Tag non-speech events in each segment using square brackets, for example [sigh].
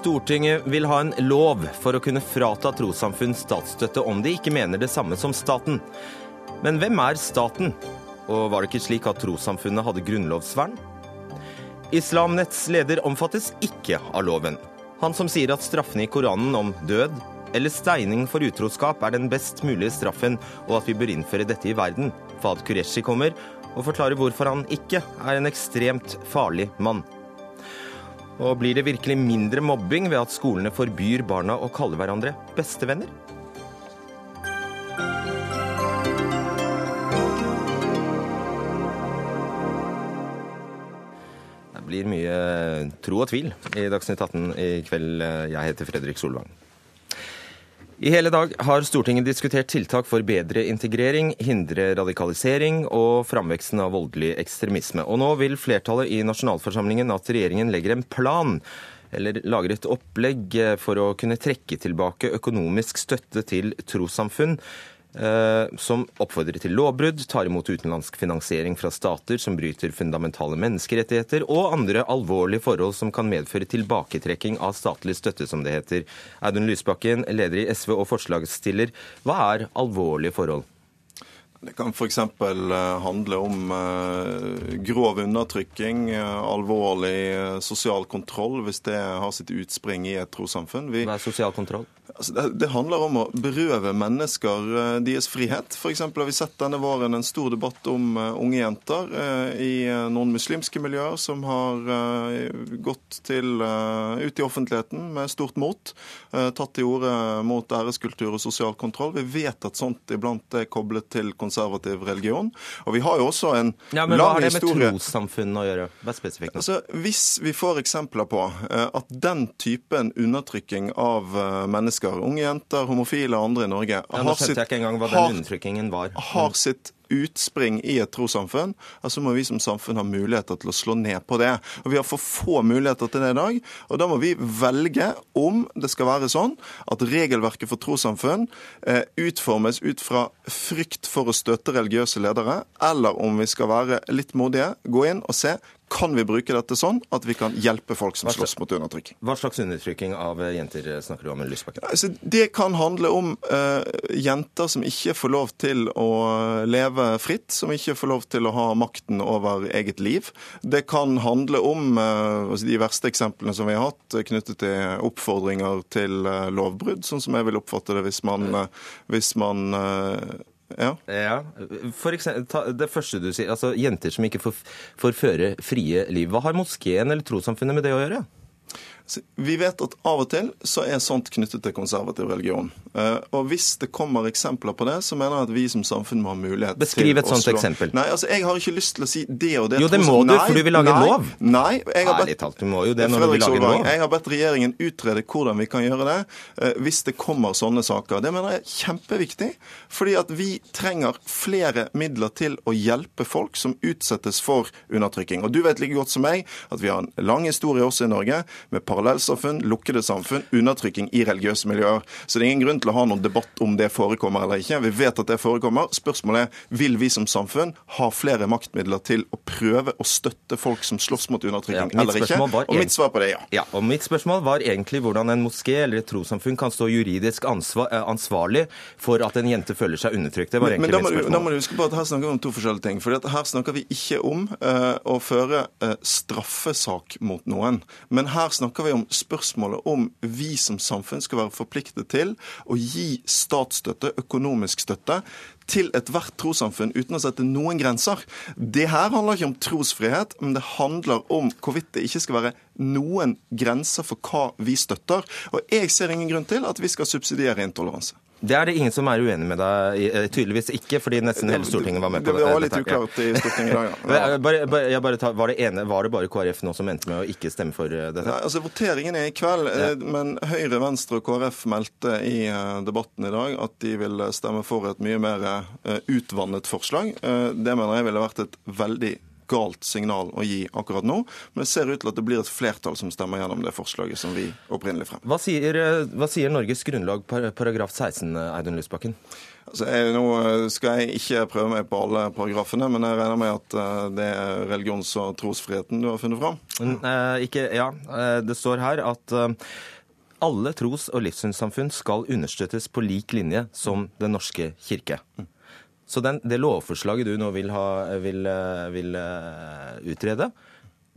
Stortinget vil ha en lov for å kunne frata trossamfunn statsstøtte om de ikke mener det samme som staten. Men hvem er staten? Og var det ikke slik at trossamfunnet hadde grunnlovsvern? Islamnetts leder omfattes ikke av loven. Han som sier at straffene i Koranen om død eller steining for utroskap er den best mulige straffen, og at vi bør innføre dette i verden. Fad Qureshi kommer og forklarer hvorfor han ikke er en ekstremt farlig mann. Og blir det virkelig mindre mobbing ved at skolene forbyr barna å kalle hverandre bestevenner? Det blir mye tro og tvil i Dagsnytt 18 i kveld. Jeg heter Fredrik Solvang. I hele dag har Stortinget diskutert tiltak for bedre integrering, hindre radikalisering og framveksten av voldelig ekstremisme. Og nå vil flertallet i nasjonalforsamlingen at regjeringen legger en plan eller lager et opplegg for å kunne trekke tilbake økonomisk støtte til trossamfunn Eh, som oppfordrer til lovbrudd, tar imot utenlandsk finansiering fra stater som bryter fundamentale menneskerettigheter, og andre alvorlige forhold som kan medføre tilbaketrekking av statlig støtte, som det heter. Audun Lysbakken, leder i SV og forslagsstiller, hva er alvorlige forhold? Det kan f.eks. Eh, handle om eh, grov undertrykking, alvorlig sosial kontroll, hvis det har sitt utspring i et trossamfunn. Hva er sosial kontroll? Altså, det, det, handler om å berøve mennesker uh, deres frihet. F.eks. har vi sett denne våren en stor debatt om uh, unge jenter uh, i noen muslimske miljøer som har gått til, ut i offentligheten med stort mot, tatt til orde mot æreskultur og sosial kontroll. Vi vet at sånt iblant er koblet til konservativ religion. Og vi har jo også en ja, men Hva har det med trossamfunn å gjøre? Vær spesifikk. Altså, hvis vi får eksempler på at den typen undertrykking av mennesker mennesker, unge jenter, homofile og andre i Norge, ja, har, sitt, har, har sitt utspring i et trossamfunn, så må vi som samfunn ha muligheter til å slå ned på det. Og Vi har for få muligheter til det i dag. og Da må vi velge om det skal være sånn at regelverket for trossamfunn eh, utformes ut fra frykt for å støtte religiøse ledere, eller om vi skal være litt modige, gå inn og se kan vi bruke dette sånn at vi kan hjelpe folk som slåss mot undertrykking? Hva slags undertrykking av jenter snakker du om? Lysbakken? Altså, det kan handle om uh, jenter som ikke får lov til å leve fritt, som ikke får lov til å ha makten over eget liv. Det kan handle om uh, altså de verste eksemplene som vi har hatt, eh, knyttet til oppfordringer til uh, lovbrudd, sånn som jeg vil oppfatte det hvis man, hvis man ja. ja. For eksempel, det første du sier, altså jenter som ikke får, får føre frie liv. Hva har moskeen eller trossamfunnet med det å gjøre? Vi vet at av og til så er sånt knyttet til konservativ religion. Eh, og hvis det kommer eksempler på det, så mener jeg at vi som samfunn må ha mulighet Beskriv til et sånt eksempel. Nei, altså jeg har ikke lyst til å si det og det. Jo, det må du, for du vil lage en lov. Nei, jeg har bedt, talt, du må jo det når du vil lage en lov. Jeg har bedt regjeringen utrede hvordan vi kan gjøre det eh, hvis det kommer sånne saker. Det mener jeg er kjempeviktig, fordi at vi trenger flere midler til å hjelpe folk som utsettes for undertrykking. Og du vet like godt som meg at vi har en lang historie også i Norge med parallellsamfunn, lukkede samfunn, undertrykking i religiøse miljøer. Så det er ingen grunn til å ha noen debatt om det forekommer eller ikke. Vi vet at det forekommer. Spørsmålet er vil vi som samfunn ha flere maktmidler til å prøve å støtte folk som slåss mot undertrykking ja, eller ikke? Og mitt svar på det er ja. ja. Og mitt spørsmål var egentlig hvordan en moské eller et trossamfunn kan stå juridisk ansvar, eh, ansvarlig for at en jente føler seg undertrykt. Det var egentlig men, men mitt spørsmål. Da må du huske på at Her snakker vi om to forskjellige ting. For her snakker vi ikke om uh, å føre uh, straffesak mot noen. Men her snakker vi om spørsmålet om vi som samfunn skal være forpliktet til å gi statsstøtte, økonomisk støtte, til ethvert trossamfunn uten å sette noen grenser. Det her handler ikke om trosfrihet, men det handler om hvorvidt det ikke skal være noen grenser for hva vi støtter. Og jeg ser ingen grunn til at vi skal subsidiere intoleranse. Det er det ingen som er uenig med deg i. Eh, tydeligvis ikke, fordi nesten hele Stortinget var med på det. Det var litt uklart i Stortinget i dag, ja. [laughs] bare, bare, bare ta, var, det ene, var det bare KrF nå som endte med å ikke stemme for eh, dette? Nei, altså Voteringen er i kveld, ja. Eh, men Høyre, Venstre og KrF meldte i debatten i dag at de vil stemme for et mye mer utvannet forslag. Det mener jeg ville vært et veldig galt signal å gi akkurat nå. Men det ser ut til at det blir et flertall som stemmer gjennom det forslaget som vi opprinnelig frem. Hva sier, hva sier Norges grunnlag paragraf 16, Eidun Lysbakken? Altså, jeg, nå skal jeg ikke prøve meg på alle paragrafene, men jeg regner med at eh, det er religions- og trosfriheten du har funnet fram? Eh, ikke, ja, eh, det står her at eh, alle tros- og livssynssamfunn skal understøttes på lik linje som Den norske kirke. Så den, det lovforslaget du nå vil, ha, vil, vil utrede,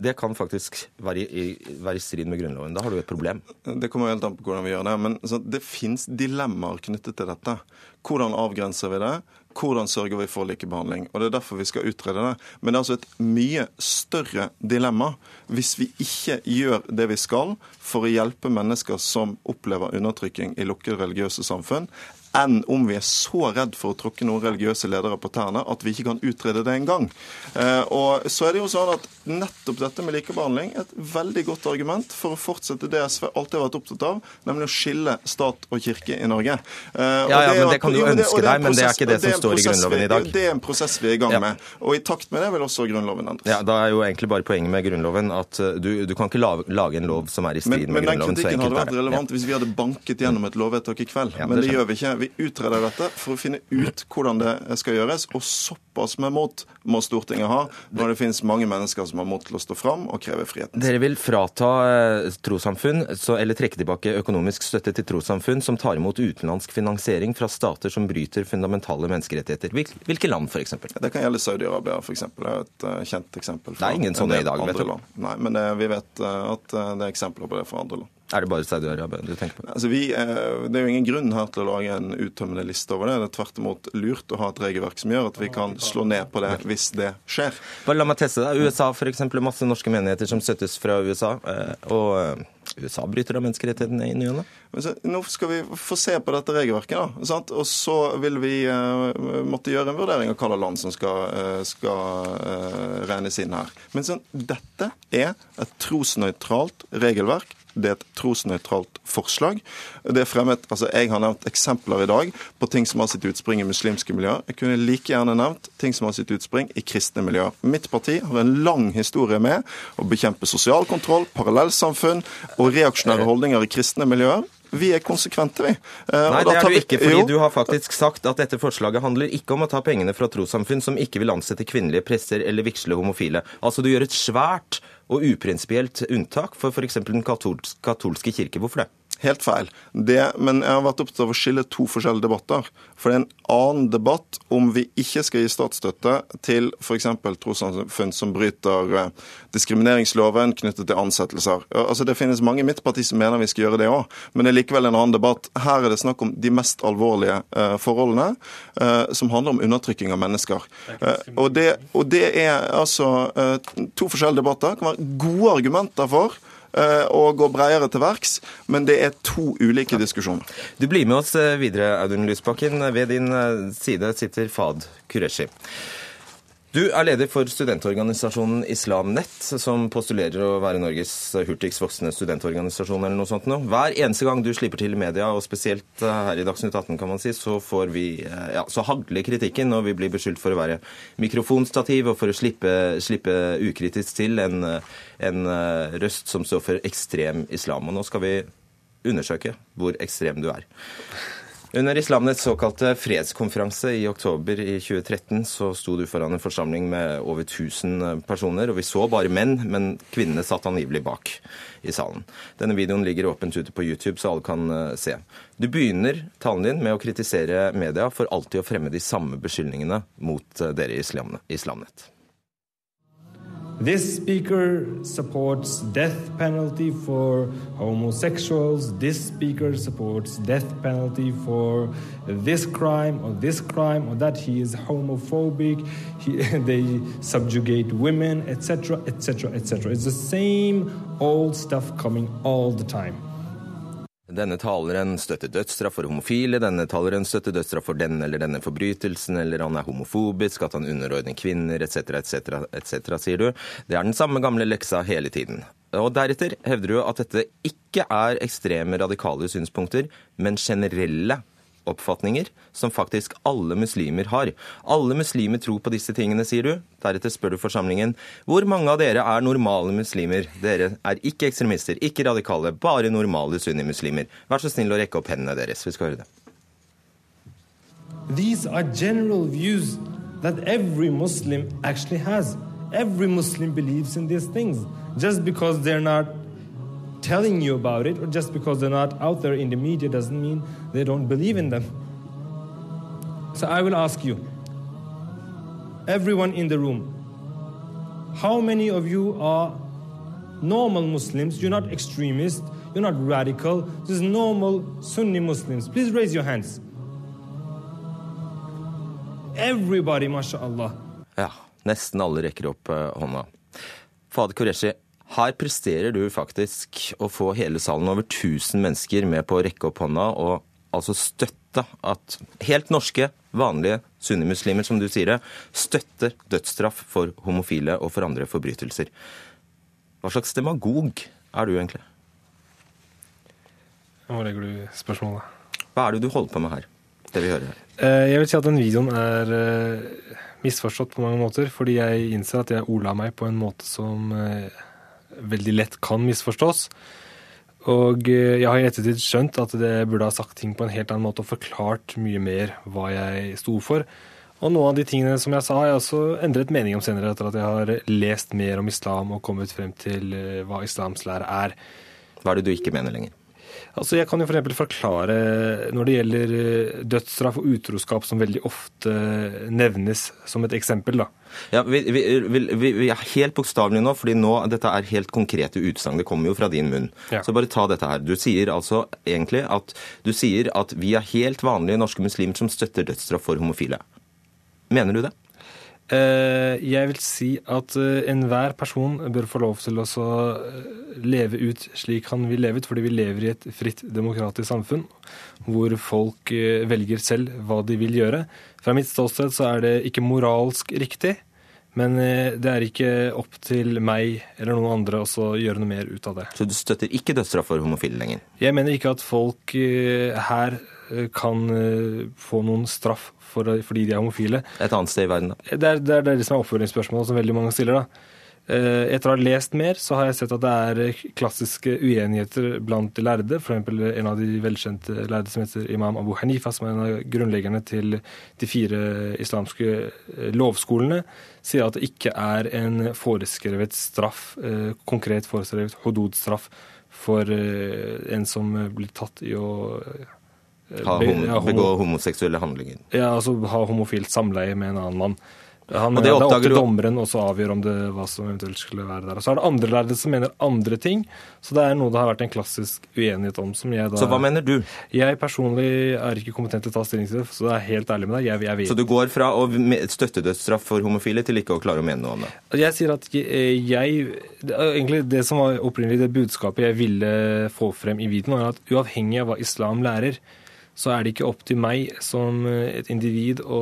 det kan faktisk være i, være i, strid med Grunnloven. Da har du et problem. Det kommer helt an på hvordan vi gjør det. Men det fins dilemmaer knyttet til dette. Hvordan avgrenser vi det? Hvordan sørger vi for likebehandling? Og Det er derfor vi skal utrede det. Men det er altså et mye større dilemma hvis vi ikke gjør det vi skal for å hjelpe mennesker som opplever undertrykking i lukkede religiøse samfunn, enn om vi er så redd for å tråkke noen religiøse ledere på tærne at vi ikke kan utrede det engang. Eh, og så er det jo sånn at nettopp dette med likebehandling er et veldig godt argument for å fortsette det SV alltid har vært opptatt av, nemlig å skille stat og kirke i Norge. Eh, ja, ja, men Det kan du ønske deg, men det er ikke det som står i Grunnloven i dag. Det er en prosess vi er i gang ja. med. Og i takt med det vil også Grunnloven endres. Ja, Da er jo egentlig bare poenget med Grunnloven at eh, du, du kan ikke lage en lov som er i strid men, med Grunnloven. Men den kritikken hadde vært relevant ja. hvis vi hadde banket gjennom et lovvedtak i kveld. men det, det gjør vi ikke. Vi utreder dette for å finne ut hvordan det skal gjøres. Og såpass med mot må Stortinget ha når det finnes mange mennesker som har mot til å stå fram og kreve friheten. Dere vil frata eh, trossamfunn, eller trekke tilbake økonomisk støtte til trossamfunn som tar imot utenlandsk finansiering fra stater som bryter fundamentale menneskerettigheter. Hvilke land f.eks.? Det kan gjelde Saudi-Arabia f.eks. Det er et uh, kjent eksempel. det er ingen sånne i dag, vet du. Land. Nei, men det, vi vet at det er eksempler på det fra andre land. Er det bare Saudi-Arabia du tenker på? Altså, vi, eh, det er jo ingen grunn her til å lage en uttømmende liste over det. Det er tvert imot lurt å ha et regelverk som gjør at vi kan slå ned på det hvis det skjer. Bare la meg teste det. USA f.eks. Masse norske menigheter som støttes fra USA. Eh, og eh, USA bryter av menneskerettighetene i ny og Nå skal vi få se på dette regelverket, da. Sant? Og så vil vi uh, måtte gjøre en vurdering av hvilke land som skal, uh, skal uh, regnes inn her. Men sånn, dette er et trosnøytralt regelverk det er et trosnøytralt forslag. Det er fremmet, altså Jeg har nevnt eksempler i dag på ting som har sitt utspring i muslimske miljøer. Jeg kunne like gjerne nevnt ting som har sitt utspring i kristne miljøer. Mitt parti har en lang historie med å bekjempe sosial kontroll, parallellsamfunn og reaksjonære holdninger i kristne miljøer. Vi er konsekvente, vi. Uh, Nei, det er du ikke, fordi jo. du har faktisk sagt at dette forslaget handler ikke om å ta pengene fra trossamfunn som ikke vil ansette kvinnelige presser eller vigsle homofile. Altså, du gjør et svært og uprinsipielt unntak for f.eks. den katolske kirke. Hvorfor det? Helt feil. Det, men jeg har vært opptatt av å skille to forskjellige debatter. For det er en annen debatt om vi ikke skal gi statsstøtte til f.eks. trossamfunn som bryter eh, diskrimineringsloven knyttet til ansettelser. Altså Det finnes mange i mitt parti som mener vi skal gjøre det òg, men det er likevel en annen debatt. Her er det snakk om de mest alvorlige uh, forholdene, uh, som handler om undertrykking av mennesker. Og, det, og, det, er altså to forskjellige debatter. Det kan være gode argumenter for Eh, og gå bredere til verks. Men det er to ulike diskusjoner. Du blir med oss eh, videre, Audun Lysbakken. Ved din eh, side sitter Fad Kureshi. Du er leder for studentorganisasjonen Islamnett, som postulerer å være Norges hurtigst voksende studentorganisasjon eller noe sånt nå. Hver eneste gang du slipper til i media, og spesielt her i Dagsnytt 18, kan man si, så får vi ja, så hagler kritikken og vi blir beskyldt for å være mikrofonstativ og for å slippe, slippe ukritisk til en, en røst som står for ekstrem islam. Og nå skal vi undersøke hvor ekstrem du er. Under Islamnets såkalte fredskonferanse i oktober i 2013 så sto du foran en forsamling med over 1000 personer, og vi så bare menn, men kvinnene satt angivelig bak i salen. Denne videoen ligger åpent ute på YouTube, så alle kan eh, se. Du begynner talen din med å kritisere media for alltid å fremme de samme beskyldningene mot eh, dere i Islamnett. This speaker supports death penalty for homosexuals. This speaker supports death penalty for this crime or this crime or that he is homophobic. He, [laughs] they subjugate women, etc., etc., etc. It's the same old stuff coming all the time. Denne taleren støtter dødsstraff for homofile, denne taleren støtter dødsstraff for denne eller denne forbrytelsen, eller han er homofobisk, at han underordner kvinner, etc., etc., etc., sier du. Det er den samme gamle leksa hele tiden. Og deretter hevder du at dette ikke er ekstreme radikale synspunkter, men generelle trosoppfatninger som faktisk alle muslimer har. Alle muslimer tror på disse tingene, sier du. Deretter spør du forsamlingen hvor mange av dere er normale muslimer. Dere er ikke ekstremister, ikke radikale, bare normale sunnimuslimer. Vær så snill å rekke opp hendene deres. Vi skal høre det. These are general views that every Muslim actually has. Every Muslim believes in these things. Just because they're not telling you about it, or just because they're not out there in the media, doesn't mean they don't believe in them. So I will ask you, everyone in the room, how many of you are normal Muslims? You're not extremists, you're not radical, just normal Sunni Muslims. Please raise your hands. Everybody, mashallah. Ja, nesten alle rekker opp eh, hånda. Fader Qureshi, her presterer du faktisk å få hele salen, over 1000 mennesker, med på å rekke opp hånda og altså støtte at helt norske, vanlige sunnimuslimer, som du sier det, støtter dødsstraff for homofile og for andre forbrytelser. Hva slags demagog er du egentlig? Hvor legger du spørsmålet? Hva er det du holder på med her? Det vi hører her. Eh, Jeg vil si at den videoen er eh, misforstått på mange måter, fordi jeg innser at jeg ola meg på en måte som eh, veldig lett kan misforstås. Og eh, jeg har i ettertid skjønt at det burde ha sagt ting på en helt annen måte og forklart mye mer hva jeg sto for. Og noen av de tingene som jeg sa, har jeg også endret mening om senere, etter at jeg har lest mer om islam og kommet frem til eh, hva islams lære er. Hva er det du ikke mener lenger? Altså Jeg kan jo for forklare når det gjelder eh, dødsstraff og utroskap, som veldig ofte nevnes som et eksempel. da. Ja, vi, vi, vi, vi er helt bokstavelige nå, fordi nå, dette er helt konkrete utsagn. Det kommer jo fra din munn. Ja. Så bare ta dette her. Du sier altså egentlig at du sier at vi er helt vanlige norske muslimer som støtter dødsstraff for homofile. Mener du det? Eh, Jeg vil si at eh, enhver person bør få lov til å eh, leve ut slik han vil leve ut, fordi vi lever i et fritt, demokratisk samfunn hvor folk velger selv hva de vil gjøre. Fra mitt ståsted så er det ikke moralsk riktig, men det er ikke opp til meg eller noen andre å gjøre noe mer ut av det. Så du støtter ikke dødsstraff for homofile lenger? Jeg mener ikke at folk her kan eh, få noen straff for, fordi de er homofile. Et annet sted i verden, da? Det er det, er det som er oppfølgingsspørsmålet som veldig mange stiller. da. Eh, Etter å ha lest mer, så har jeg sett at det er eh, klassiske uenigheter blant de lærde. Eksempel en av de velkjente lærde som heter imam Abu Hanifa, som er en av grunnleggerne til de fire islamske eh, lovskolene, sier at det ikke er en foreskrevet straff, eh, konkret foreskrevet hododstraff, for eh, en som blir tatt i å eh, homo, ja, homo- begå homoseksuelle handlinger? ja, altså ha homofilt samleie med en annen mann. Han, Og det det er opp til du- dommeren å så avgjøre om det, hva som eventuelt skulle være der. Så er det andre lærere som mener andre ting, så det er noe det har vært en klassisk uenighet om. som jeg da... Så hva mener du? Jeg personlig er ikke kompetent til å ta stilling til det, så jeg er helt ærlig med deg. Jeg, jeg vet Så du går fra å støtte dødsstraff for homofile til ikke å klare å mene noe om det? Jeg sier at jeg, jeg Egentlig det som var opprinnelig det budskapet jeg ville få frem i videoen, var at uavhengig av hva islam lærer, så er det ikke opp til meg som et individ å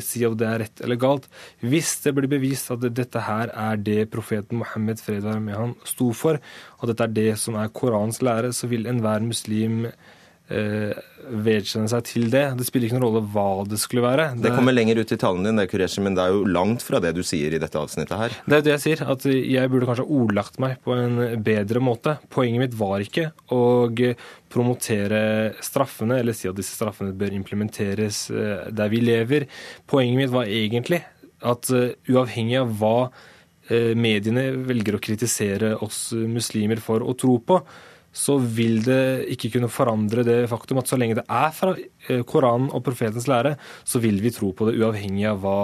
si om det er rett eller galt. Hvis det blir bevist at dette her er det profeten Mohammed fred være med han sto for, og dette er det som er Korans lære, så vil enhver muslim eh, vedkjenne seg til det. Det spiller ikke noen rolle hva det skulle være. Det kommer lenger ut i talen din, det, Kureshi, men det er jo langt fra det du sier i dette avsnittet her. Det er det jeg sier, at jeg burde kanskje ordlagt meg på en bedre måte. Poenget mitt var ikke å promotere straffene, eller si at disse straffene bør implementeres eh, der vi lever. Poenget mitt var egentlig at eh, uavhengig av hva eh, mediene velger å kritisere oss muslimer for å tro på, så vil det ikke kunne forandre det faktum at så lenge det er fra eh, Koranen og profetens lære, så vil vi tro på det uavhengig av hva,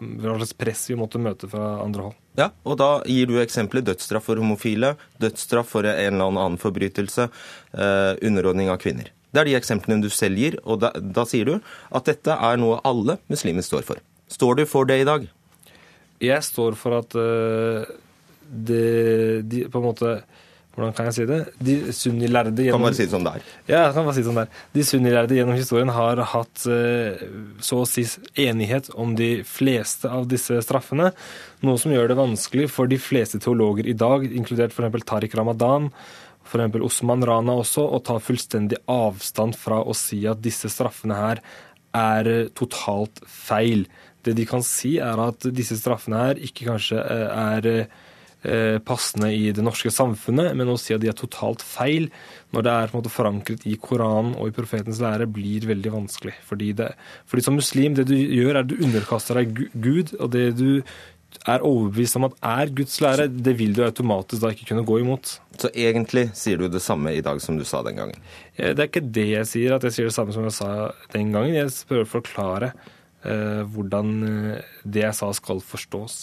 hva slags press vi måtte møte fra andre hold. Ja, og da gir du eksempelet dødsstraff for homofile, dødsstraff for en eller annen forbrytelse, eh, underordning av kvinner. Det er de eksemplene du selv gir, og da, da sier du at dette er noe alle muslimer står for. Står du for det i dag? Jeg står for at uh, det, de, på en måte Hvordan kan jeg si det? De sunnilærde Kan gjennom bare si det som det er. Ja, kan bare si det sånn der. De sunnilærde gjennom historien har hatt eh, så å si enighet om de fleste av disse straffene, noe som gjør det vanskelig for de fleste teologer i dag, inkludert f.eks. Tariq Ramadan f.eks. Osman Rana også, å ta fullstendig avstand fra å si at disse straffene her er totalt feil. Det de kan si, er at disse straffene her ikke kanskje er Eh, passende i det norske samfunnet, men å si at de er totalt feil når det er på en måte forankret i Koranen og i profetens lære, blir veldig vanskelig. Fordi, det, fordi som muslim, det du gjør, er at du underkaster deg Gud, og det du er overbevist om at er Guds lære, det vil du automatisk da ikke kunne gå imot. Så egentlig sier du det samme i dag som du sa den gangen? Eh, det er ikke det jeg sier, at jeg sier det samme som jeg sa den gangen. Jeg prøver å forklare eh, hvordan det jeg sa skal forstås.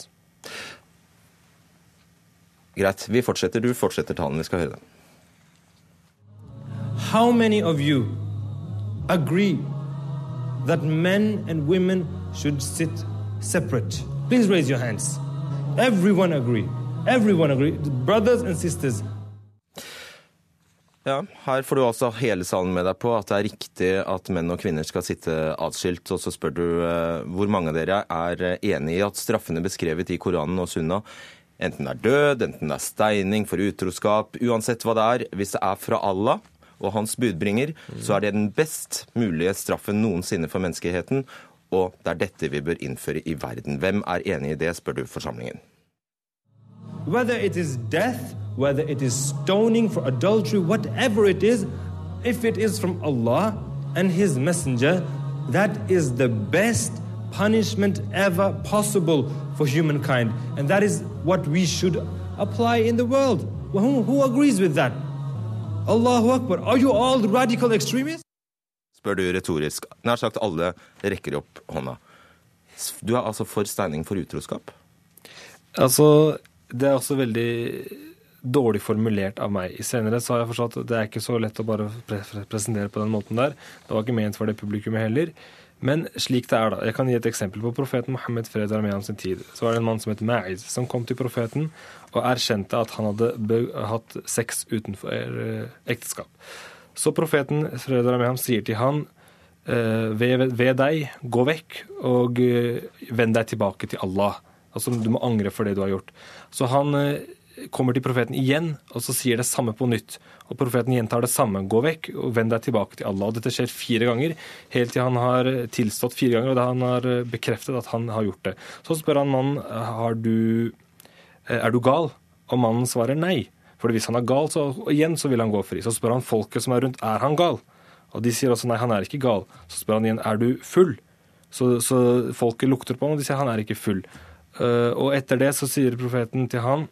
Greit, vi fortsetter. Du fortsetter talen. Vi skal høre det. How many of you agree that men and women should sit separate? Please raise your hands. Everyone agree. Everyone agree. Brothers and sisters. Ja, Her får du altså hele salen med deg på at det er riktig at menn og kvinner skal sitte atskilt. Og så spør du eh, hvor mange av dere er enig i at straffene beskrevet i Koranen og Sunna Enten det er død, enten det er steining for utroskap, uansett hva det er. Hvis det er fra Allah og hans budbringer, så er det den best mulige straffen noensinne for menneskeheten. Og det er dette vi bør innføre i verden. Hvem er enig i det, spør du forsamlingen. Whether it is death, whether it is stoning for adultery, whatever it is, if it is from Allah and His Messenger, that is the best punishment ever possible for humankind. And that is what we should apply in the world. Who, who agrees with that? Allahu Akbar. Are you all radical extremists? Spør du retorisk. Nær sagt alle rekker opp hånda. Du er altså for steining for utroskap? Altså, det er også veldig dårlig formulert av meg. I senere så har jeg forstått at det er ikke så lett å bare presentere på den måten der. Det var ikke ment for det publikummet heller. Men slik det er, da. Jeg kan gi et eksempel. På profeten Mohammed fred være sin tid, så var det en mann som het Ma'iz, som kom til profeten og erkjente at han hadde hatt sex utenfor eh, ekteskap. Så profeten fred være ham sier til han eh, ved, ved, deg, gå vekk og eh, vend deg tilbake til Allah. Altså, du må angre for det du har gjort. Så han kommer til profeten igjen, og så sier det samme på nytt. Og profeten gjentar det samme. Gå vekk og vend deg tilbake til Allah. Og dette skjer fire ganger, helt til han har tilstått fire ganger, og da han har bekreftet at han har gjort det. Så spør han mannen du, eh, er du gal, og mannen svarer nei. For hvis han er gal, så igjen så vil han gå fri. Så spør han folket som er rundt, er han gal? Og de sier også nei, han er ikke gal. Så spør han igjen er du full? Så, så folket lukter på ham, og de sier han er ikke full. Uh, og etter det så sier profeten til han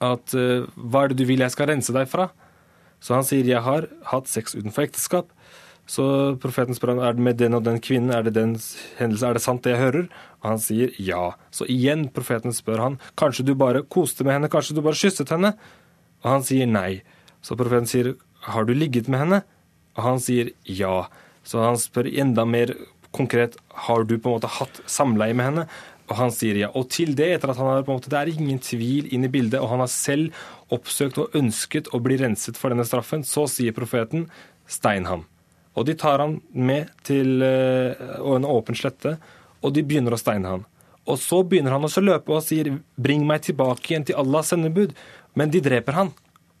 at uh, hva er det du vil jeg skal rense deg fra? Så han sier jeg har hatt sex utenfor ekteskap. Så profeten spør han er det med den og den kvinnen, er det den hendelse, er det sant det jeg hører? Og han sier ja. Så igjen profeten spør han kanskje du bare koste med henne, kanskje du bare kysset henne? Og han sier nei. Så profeten sier har du ligget med henne? Og han sier ja. Så han spør enda mer konkret har du på en måte hatt samleie med henne? Og han sier ja. Og til det, etter at han har på en måte, det er ingen tvil inn i bildet, og han har selv oppsøkt og ønsket å bli renset for denne straffen, så sier profeten stein ham. Og de tar han med til uh, en åpen slette, og de begynner å steine han. Og så begynner han også å løpe og sier 'bring meg tilbake igjen til Allahs sendebud'. Men de dreper han.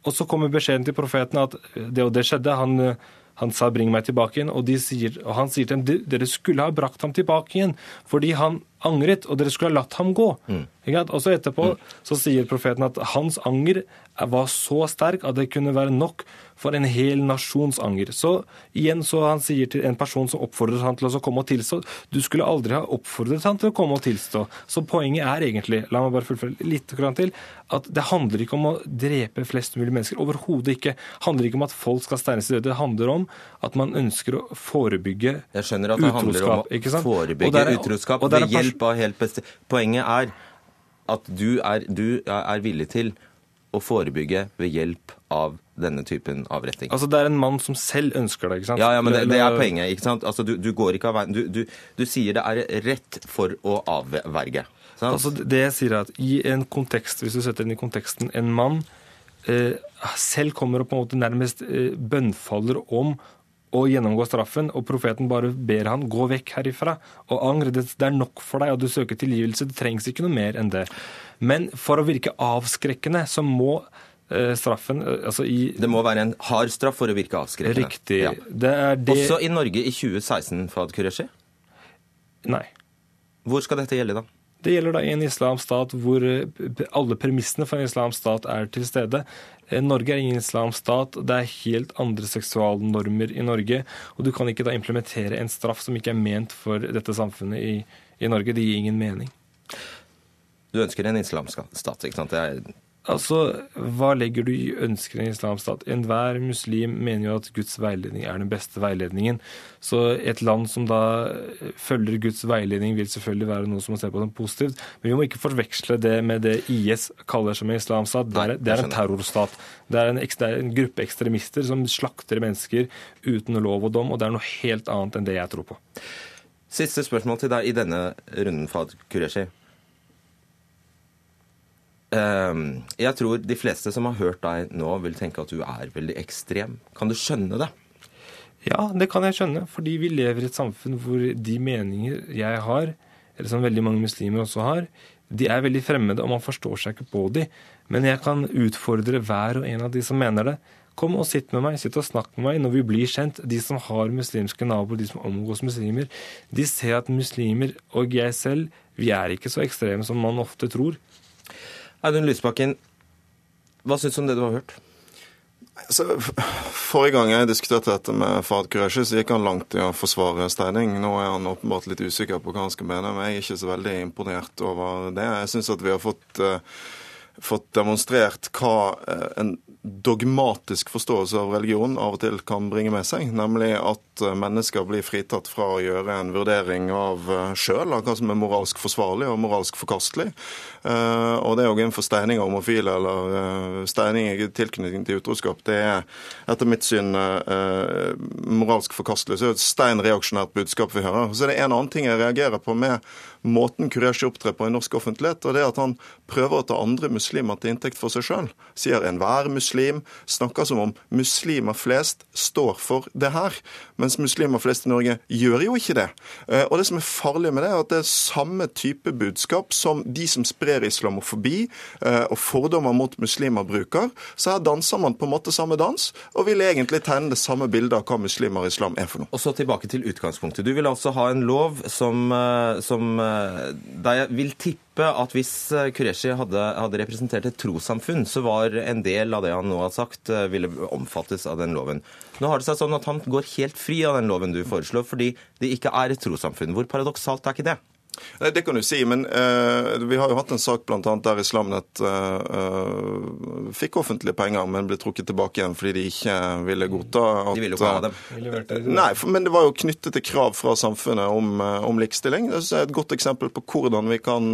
Og så kommer beskjeden til profeten at det og det skjedde. Han han sa 'bring meg tilbake igjen', og, sier, og han sier til dem dere skulle ha brakt ham tilbake igjen fordi han angret, og dere skulle ha latt ham gå. Mm. Og så etterpå mm. så sier profeten at hans anger var så sterk at det kunne være nok for en hel nasjons anger. Så igjen så han sier til en person som oppfordret han til å komme og tilstå, du skulle aldri ha oppfordret han til å komme og tilstå. Så poenget er egentlig, la meg bare fullføre litt til, at det handler ikke om å drepe flest mulig mennesker. Overhodet ikke. Det handler ikke om at folk skal steines til døde. Det handler om at man ønsker å forebygge utroskap. Jeg skjønner at det handler om å forebygge utroskap ved hjelp av helt beste Poenget er at du er, du er villig til å forebygge ved hjelp av denne typen avretting. Altså Det er en mann som selv ønsker det, ikke sant? Ja, ja men det, det er poenget. ikke sant? Altså Du, du går ikke av veien. Du, du, du, sier det er rett for å avverge. Sant? Altså Det jeg sier er at i en kontekst, hvis du setter den i konteksten, en mann eh, selv kommer og på en måte nærmest eh, bønnfaller om å gjennomgå straffen, og profeten bare ber han gå vekk herifra og angre. Det, er nok for deg, og du søker tilgivelse. Det trengs ikke noe mer enn det. Men for å virke avskrekkende så må eh, straffen eh, altså i, Det må være en hard straff for å virke avskrekkende. Riktig. Ja. Det det Også i Norge i 2016, Fad Qureshi. Nei. Hvor skal dette gjelde, da? Det gjelder da i en islamsk stat hvor eh, alle premissene for en islamsk stat er til stede. Eh, Norge er ingen islamsk stat. Det er helt andre seksualnormer i Norge. Og du kan ikke da implementere en straff som ikke er ment for dette samfunnet i, i Norge. Det gir ingen mening. Du ønsker en islamsk stat, ikke sant? Det er Altså, Hva legger du i ønsker en islamsk stat? Enhver muslim mener jo at Guds veiledning er den beste veiledningen. Så et land som da følger Guds veiledning, vil selvfølgelig være noe som man ser på som positivt. Men vi må ikke forveksle det med det IS kaller som en islamsk stat. Det er, det er en terrorstat. Det er en, det er en gruppe ekstremister som slakter mennesker uten lov og dom, og det er noe helt annet enn det jeg tror på. Siste spørsmål til deg i denne runden, Fad Qureshi. Ehm, Jeg tror de fleste som har hørt deg nå, vil tenke at du er veldig ekstrem. Kan du skjønne det? Ja, det kan jeg skjønne, fordi vi lever i et samfunn hvor de meninger jeg har, eller som veldig mange muslimer også har, de er veldig fremmede, og man forstår seg ikke på de. Men jeg kan utfordre hver og en av de som mener det. Kom og sitt med meg, sitt og snakk med meg når vi blir kjent. De som har muslimske naboer, de som omgås muslimer, de ser at muslimer og jeg selv, vi er ikke så ekstreme som man ofte tror. Audun Lysbakken, hva syns du om det du har hørt? Så, forrige gang jeg diskuterte dette med Fahd Qureshi, så gikk han langt i å forsvare Steining. Nå er han åpenbart litt usikker på hva han skal mene, men jeg er ikke så veldig imponert over det. Jeg syns at vi har fått, eh, fått demonstrert hva eh, en dogmatisk forståelse av religion av og til kan bringe med seg, nemlig at eh, mennesker blir fritatt fra å gjøre en vurdering av uh, sjøl, av hva som er moralsk forsvarlig og moralsk forkastelig. Eh, og det òg innenfor inn for steining av homofile eller eh, steining i tilknytning til utroskap, det er etter mitt syn eh, moralsk forkastelig. Så det er et stein reaksjonært budskap vi hører. Så det er en annen ting jeg reagerer på med måten Qureshi opptrer på i norsk offentlighet, og det at han prøver å ta andre muslimer til inntekt for seg sjøl. Sier enhver muslim, snakker som om muslimer flest står for det her. Mens muslimer flest i Norge gjør jo ikke det. Eh, Og det som er farlig med det, er at det er samme type budskap som de som sprer islamofobi eh, og fordommer mot muslimer bruker. Så her danser man på en måte samme dans, og vil egentlig tegne det samme bildet av hva muslimer og islam er for noe. Og så tilbake til utgangspunktet. Du vil altså ha en lov som, eh, som eh, jeg vil tippe at hvis eh, Qureshi hadde, hadde representert et trossamfunn, så var en del av det han nå har sagt, eh, ville omfattes av den loven. Nå har det seg sånn at han går helt fri av den loven du foreslår, fordi det ikke er et trossamfunn. Hvor paradoksalt er ikke det? Nei, Det kan du si, men uh, vi har jo hatt en sak blant annet der Islamnet eh, fikk offentlige penger, men ble trukket tilbake igjen fordi de ikke ville godta at De ville jo ikke ha dem. Nei, for, men det var jo knyttet til krav fra samfunnet om, om likestilling. Det er et godt eksempel på hvordan vi kan,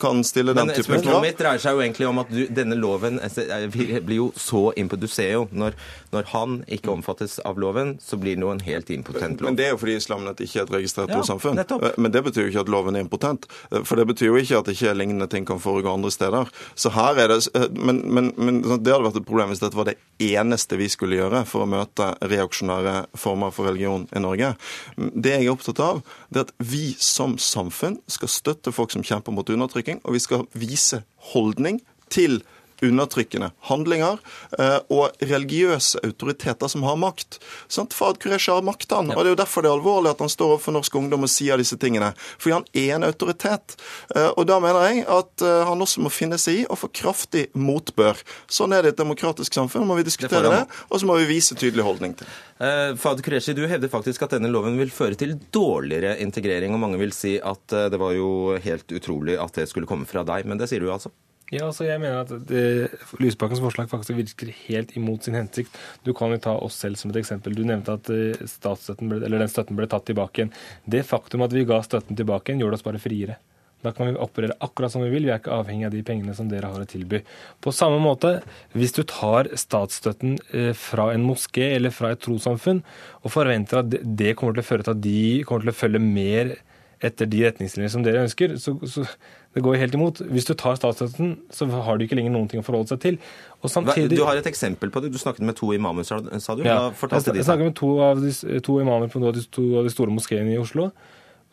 kan stille den typen type spørsmålet krav. mitt dreier seg jo egentlig om at du, denne loven altså, blir jo så impotent. Du ser jo, når, når han ikke omfattes av loven, så blir det jo en helt impotent lov. Men det er jo fordi Islamnet ikke er et registrert Ja, trossamfunn. nettopp. Eh, Men det betyr jo ikke at loven er impotent. Eh, For det betyr jo ikke at ikke lignende ting kan foregå andre steder. Så her er det, eh, men, men, men sånn, det hadde vært et problem hvis dette var det eneste vi skulle gjøre for å møte reaksjonære former for religion i Norge. Det jeg er opptatt av, det er at vi som samfunn skal støtte folk som kjemper mot undertrykking, og vi skal vise holdning til undertrykkende handlinger eh, og religiøse autoriteter som har makt. Sant? Fahd Qureshi har makt, han. Og det er jo derfor det er alvorlig at han står overfor norsk ungdom og sier disse tingene. Fordi han er en autoritet. Eh, og da mener jeg at eh, han også må finne seg i å få kraftig motbør. Sånn er det i et demokratisk samfunn. Må vi diskutere det, det, og så må vi vise tydelig holdning til. Eh, Fahad Qureshi, du hevder faktisk at denne loven vil føre til dårligere integrering, og mange vil si at det var jo helt utrolig at det skulle komme fra deg, men det sier du altså? Ja, altså jeg mener at det, Lysbakkens forslag faktisk virker helt imot sin hensikt. Du kan jo ta oss selv som et eksempel. Du nevnte at eh, statsstøtten ble, eller den støtten ble tatt tilbake igjen. Det faktum at vi ga støtten tilbake igjen, gjorde oss bare friere. Da kan vi operere akkurat som vi vil. Vi er ikke avhengig av de pengene som dere har å tilby. På samme måte, hvis du tar statsstøtten eh, fra en moské eller fra et trossamfunn og forventer at det- kommer til å føre til at de kommer til å følge mer etter de retningslinjer som dere ønsker, så, så det går helt imot. Hvis du tar statsstøtten, så har du ikke lenger noen ting å forholde seg til. Og samtidig... du har et eksempel på det. Du snakket med to imamer, sa du? Ja, Hva jeg snakket med to, av de, to imamer på to av de store moskeene i Oslo.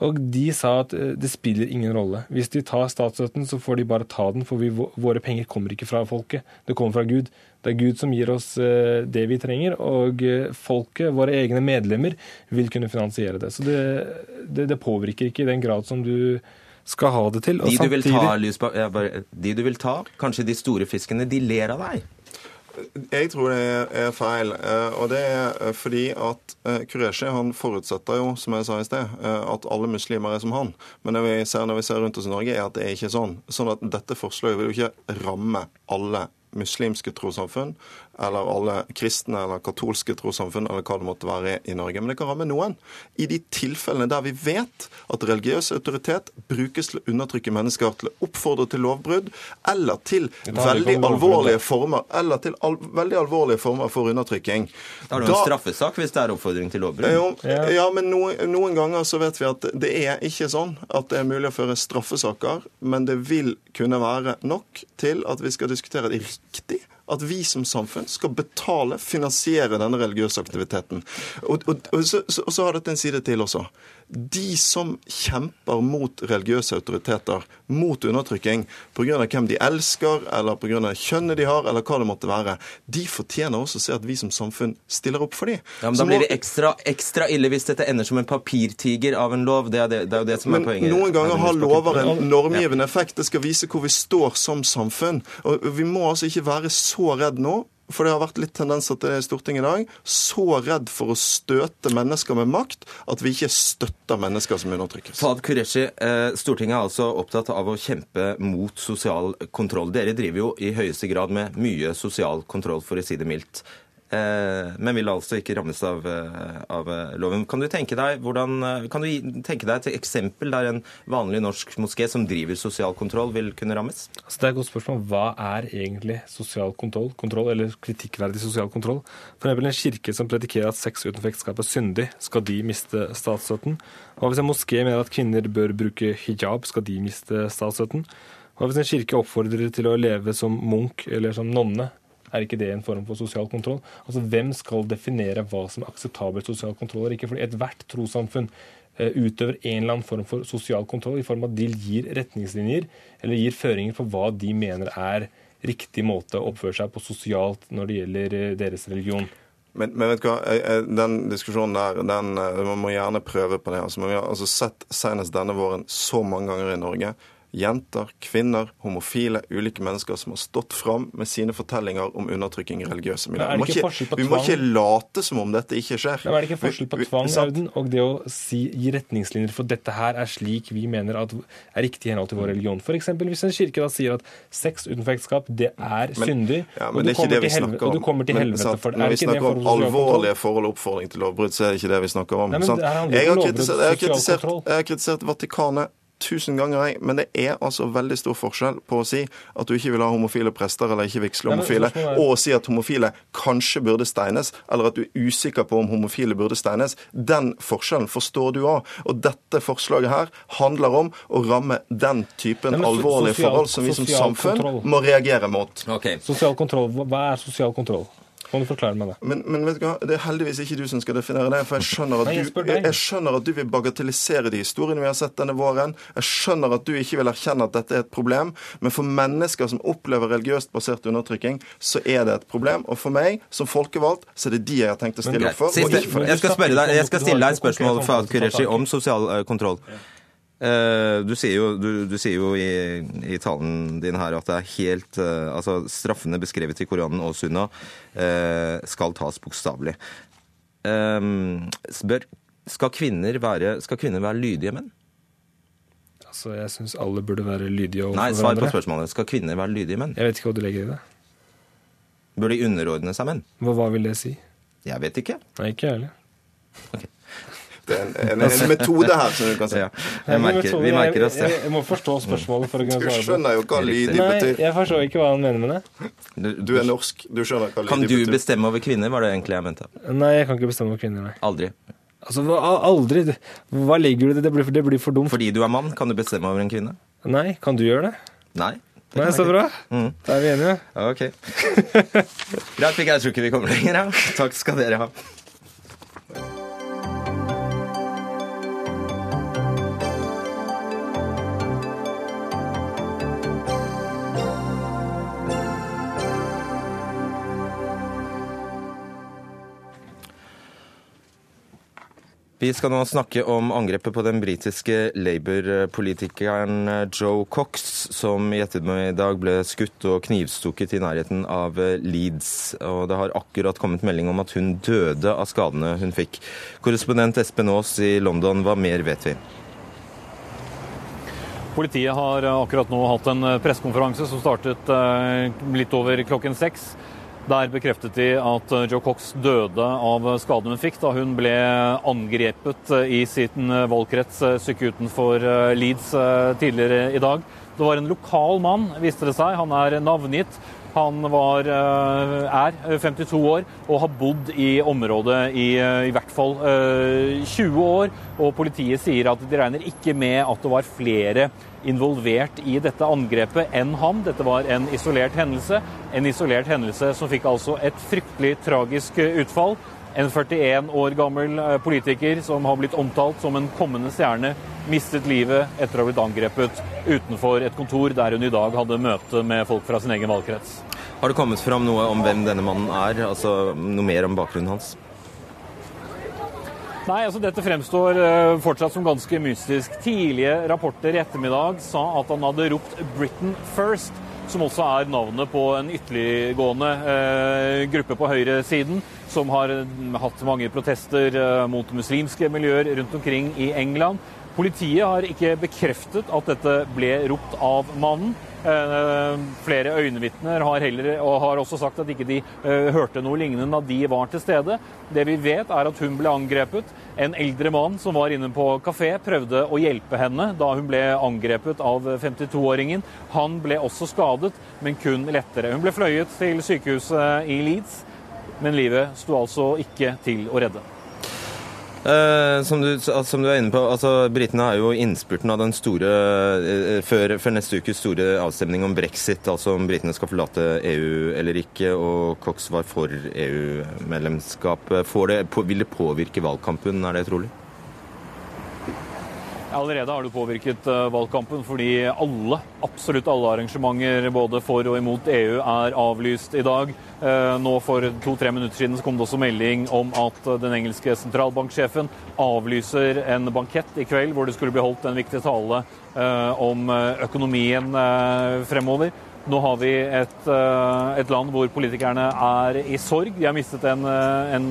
Og de sa at eh, det spiller ingen rolle. Hvis de tar statsstøtten, så får de bare ta den, for vi, våre penger kommer ikke fra folket. Det kommer fra Gud. Det er Gud som gir oss eh, det vi trenger, og eh, folket, våre egne medlemmer, vil kunne finansiere det. Så det, det, det påvirker ikke i den grad som du skal ha det til. De du, samtidig... ta, de du vil ta, kanskje de store fiskene, de ler av deg? Jeg tror det er feil. Eh, og det er fordi at Qureshi han forutsetter jo, som jeg sa i sted, at alle muslimer er som han. Men det vi ser når vi ser rundt oss i Norge, er at det er ikke sånn. Sånn at dette forslaget vil jo ikke ramme alle muslimske trossamfunn, eller alle kristne eller katolske trossamfunn, eller hva det måtte være i Norge. Men det kan ramme noen. I de tilfellene der vi vet at religiøs autoritet brukes til å undertrykke mennesker, til å oppfordre til lovbrudd, eller til veldig alvorlige former eller til al veldig alvorlige former for undertrykking. Da er det jo en straffesak hvis det er oppfordring til lovbrudd? Jo, ja, men noen, noen ganger så vet vi at det er ikke sånn at det er mulig å føre straffesaker, men det vil kunne være nok til at vi skal diskutere det riktig at vi som samfunn skal betale, finansiere denne religiøse aktiviteten. Og, og, og, så, og så, har dette en side til også de som kjemper mot religiøse autoriteter, mot undertrykking, pga. hvem de elsker, eller pga. kjønnet de har, eller hva det måtte være, de fortjener også å se at vi som samfunn stiller opp for dem. Ja, men Da blir det ekstra, ekstra, ille hvis dette ender som en papirtiger av en lov. Det er, det, det er jo det som men er poenget. Noen ganger har lover en normgivende effekt. Det skal vise hvor vi står som samfunn. Og Vi må altså ikke være så redd nå for det har vært litt tendenser til det i Stortinget i dag, så redd for å støte mennesker med makt at vi ikke støtter mennesker som undertrykkes. Fad Kureshi, eh, Stortinget er altså opptatt av å kjempe mot sosial kontroll. Dere driver jo i høyeste grad med mye sosial kontroll, for å si det mildt. Eh, men vil altså ikke rammes av, eh, av, eh, loven. Kan du, tenke deg, hvordan, kan du tenke deg et eksempel der en vanlig norsk moské som driver sosial kontroll, vil kunne rammes? Altså, det er et godt spørsmål. Hva er egentlig sosial kontroll, kontroll eller kritikkverdig sosial kontroll? For eksempel en kirke som predikerer at sex utenfor ekteskap er syndig, skal de miste statsstøtten? Hva hvis en moské mener at kvinner bør bruke hijab, skal de miste statsstøtten? Hva hvis en kirke oppfordrer til å leve som munk eller som nonne? Er ikke det en form for sosial kontroll? Altså, Hvem skal definere hva som er akseptabel sosial kontroll ikke? Fordi ethvert trossamfunn eh, utøver en eller annen form for sosial kontroll i form av at de gir retningslinjer eller gir føringer på hva de mener er riktig måte å oppføre seg på sosialt når det gjelder eh, deres religion. Men, men, vet du hva, den diskusjonen der, den, eh, man må gjerne prøve på det. Altså, vi har altså sett senest denne våren så mange ganger i Norge jenter, kvinner, homofile, ulike mennesker som har stått fram med sine fortellinger om undertrykking i religiøse miljøer. Vi, vi må ikke late som om dette ikke skjer. Men er det ikke forskjell på tvang Auden, og det å si, gi retningslinjer for dette her er slik vi mener at er riktig i henhold til vår religion? F.eks. hvis en kirke da sier at sex utenfor ekteskap det er men, syndig, ja, og, du helvete, og, du kommer til helvete for det. Når vi snakker om alvorlige forhold og oppfordring til lovbrudd, så er det ikke det vi snakker om. Nei, jeg, har kritisert, jeg, har kritisert, jeg har kritisert Vatikanet tusen ganger, jeg. Men det er altså veldig stor forskjell på å si at du ikke vil ha homofile prester eller ikke vigsle homofile, og å si at homofile kanskje burde steines, eller at du er usikker på om homofile burde steines. Den forskjellen forstår du òg. Og dette forslaget her handler om å ramme den typen Nei, alvorlige sosial, forhold som vi som samfunn kontroll. må reagere mot. Okay. Sosial kontroll. Hva er sosial kontroll? Kan du forklare meg det? Men, men, vet du hva, det er heldigvis ikke du som skal definere det. For jeg skjønner at, du, jeg, jeg skjønner at du vil bagatellisere de historiene vi har sett denne våren. Jeg skjønner at du ikke vil erkjenne at dette er et problem. Men for mennesker som opplever religiøst basert undertrykking, så er det et problem. Og for meg, som folkevalgt, så er det de jeg har tenkt å stille opp for. Siste, jeg, skal deg, jeg skal stille deg et spørsmål fra Kureshi om sosial uh, kontroll. Eh, du sier jo, du, du sier jo i, i, talen din her at det er helt uh, Altså, straffene beskrevet i Koranen og Sunna uh, skal tas bokstavelig. Spør skal kvinner, være, skal kvinner være lydige menn? Altså, Jeg syns alle burde være lydige overfor hverandre. Nei, svar på spørsmålet. Skal kvinner være lydige menn? Jeg vet ikke hva du legger i det. Bør de underordne seg menn? Hva, hva vil det si? Jeg vet ikke. Nei, ikke jeg heller. Okay en, en, en, metode her, som du kan si. Ja. Merker, vi merker oss det. Jeg, jeg, må forstå spørsmålet for å kunne svare Du skjønner jo hva lydig betyr. Nei, jeg forstår ikke hva han mener med det. Du, du er norsk, du skjønner hva lydig betyr. Kan du bestemme over kvinner, var det egentlig jeg mente? Nei, jeg kan ikke bestemme over kvinner, nei. Aldri? Altså, aldri. Hva legger du i det? Det blir, det blir for dumt. Fordi du er mann, kan du bestemme over en kvinne? Nei, kan du gjøre det? Nei. Det Nei, Så bra. Mm. Da er vi enige. Ok. Greit, jeg tror ikke vi kommer lenger. Ja. Takk skal dere ha. Vi skal nå snakke om angrepet på den britiske Labour-politikeren Joe Cox, som i ettermiddag ble skutt og knivstukket i nærheten av Leeds. Og det har akkurat kommet melding om at hun døde av skadene hun fikk. Korrespondent Espen Aas i London, hva mer vet vi? Politiet har akkurat nå hatt en pressekonferanse som startet eh, litt over klokken seks. Der bekreftet de at eh, Joe Cox døde av skadene hun fikk da hun ble angrepet eh, i sin eh, valgkrets syke utenfor Leeds tidligere i dag. Det var en lokal mann, viste det seg. Han er navngitt. Han var, er 52 år og har bodd i området i i hvert fall 20 år. Og politiet sier at de regner ikke med at det var flere involvert i dette angrepet enn ham. Dette var en isolert hendelse. En isolert hendelse som fikk altså et fryktelig tragisk utfall. En 41 år gammel eh, politiker som har blitt omtalt som en kommende stjerne, mistet livet etter å ha blitt angrepet utenfor et kontor der hun i dag hadde møte med folk fra sin egen valgkrets. Har det kommet fram noe om hvem denne mannen er? Altså noe mer om bakgrunnen hans? Nei, altså Dette fremstår uh, fortsatt som ganske mystisk. Tidlige rapporter i ettermiddag sa at han hadde ropt 'Britain First', som også er navnet på en ytterliggående uh, gruppe på høyresiden, som har hatt mange protester mot muslimske miljøer rundt omkring i England. Politiet har ikke bekreftet at dette ble ropt av mannen. Eh, flere øyenvitner har, og har også sagt at ikke de eh, hørte noe lignende da de var til stede. Det vi vet, er at hun ble angrepet. En eldre mann som var inne på kafé, prøvde å hjelpe henne da hun ble angrepet av 52-åringen. Han ble også skadet, men kun lettere. Hun ble fløyet til sykehuset i Leeds, men livet sto altså ikke til å redde. Eh, som, du, som, du, er inne på, altså Britene er jo innspurten av den store eh, før, før, neste ukes store avstemning om brexit, altså om britene skal forlate EU eller ikke. Og Cox var for EU-medlemskap. Vil det påvirke valgkampen, er det trolig? Allerede har du påvirket uh, valgkampen fordi alle, absolutt alle arrangementer både for og imot EU er avlyst i dag. Uh, nå For to-tre minutter siden så kom det også melding om at den engelske sentralbanksjefen avlyser en bankett i kveld hvor det skulle bli holdt en viktig tale om økonomien fremover. Nå har vi et, et, land hvor politikerne er i sorg. De har mistet en, en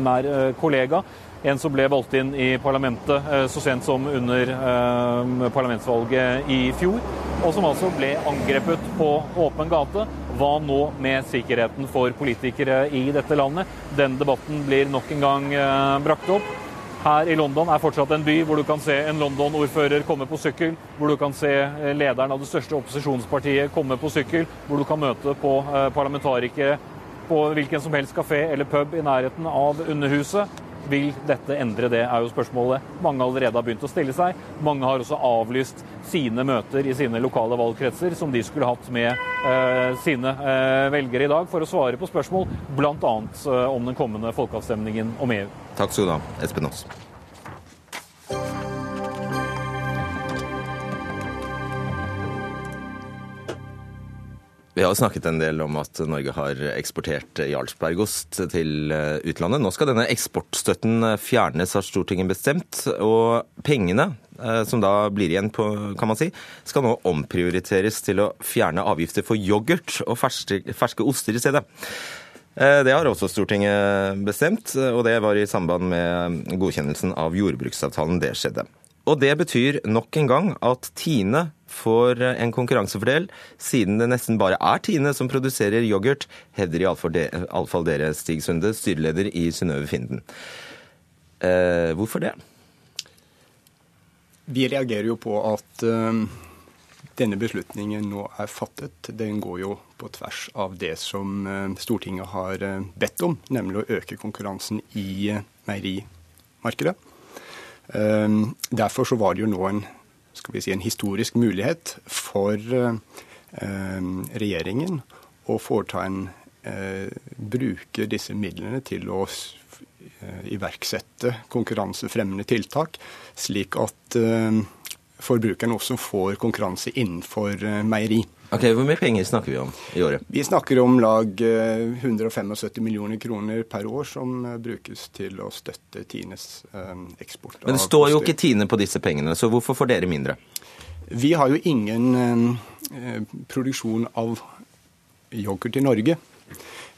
nær kollega. En som ble valgt inn i parlamentet eh, så sent som under eh, parlamentsvalget i fjor, og som altså ble angrepet på åpen gate. Hva nå med sikkerheten for politikere i dette landet? Den debatten blir nok en gang eh, brakt opp. Her i London er fortsatt en by hvor du kan se en London-ordfører komme på sykkel, hvor du kan se lederen av det største opposisjonspartiet komme på sykkel, hvor du kan møte på parlamentarikere på hvilken som helst kafé eller pub i nærheten av Underhuset. Vil dette endre det, er jo spørsmålet mange allerede har begynt å stille seg. Mange har også avlyst sine møter i sine lokale valgkretser som de skulle hatt med eh, sine eh, velgere i dag, for å svare på spørsmål bl.a. Eh, om den kommende folkeavstemningen om EU. Takk skal du ha, Espen Aas. Vi har snakket en del om at Norge har eksportert Jarlsbergost til eh, utlandet. Nå skal denne eksportstøtten eh, fjernes, har Stortinget bestemt. Og pengene, eh, som da blir igjen, på, kan man si, skal nå omprioriteres til å fjerne avgifter for yoghurt og ferske, ferske oster i stedet. Det har også Stortinget bestemt, og det var i samband med godkjennelsen av jordbruksavtalen det skjedde. Og det betyr nok en gang at Tine får en konkurransefordel, siden det nesten bare er Tine som produserer yoghurt, hevder iallfall dere, Stig Sunde, styreleder i Synnøve Finden. Eh, hvorfor det? Vi reagerer jo på at uh, denne beslutningen nå er fattet. Den går jo på tvers av det som uh, Stortinget har uh, bedt om, nemlig å øke konkurransen i meierimarkedet. Derfor så var det jo nå en skal vi si, en historisk mulighet for eh, regjeringen å foreta en eh, bruke disse midlene til å eh, iverksette konkurransefremmende tiltak, slik at forbrukerne også får konkurranse innenfor eh, meieri. Ok, Hvor mye penger snakker vi om i året? Vi snakker om lag 175 millioner kroner per år som brukes til å støtte Tines eksport. Men det står jo ikke Tine på disse pengene, så hvorfor får dere mindre? Vi har jo ingen eh, produksjon av yoghurt i Norge.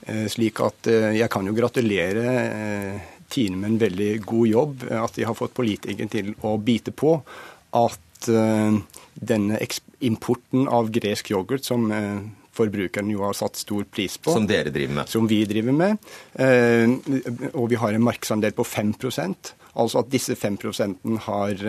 Eh, slik at eh, jeg kan jo gratulere eh, Tine med en veldig god jobb. At de har fått politikere til å bite på at denne importen av gresk yoghurt, som forbrukerne jo har satt stor pris på. Som dere driver med? Som vi driver med. Og vi har en markedsandel på 5% Altså at disse 5 har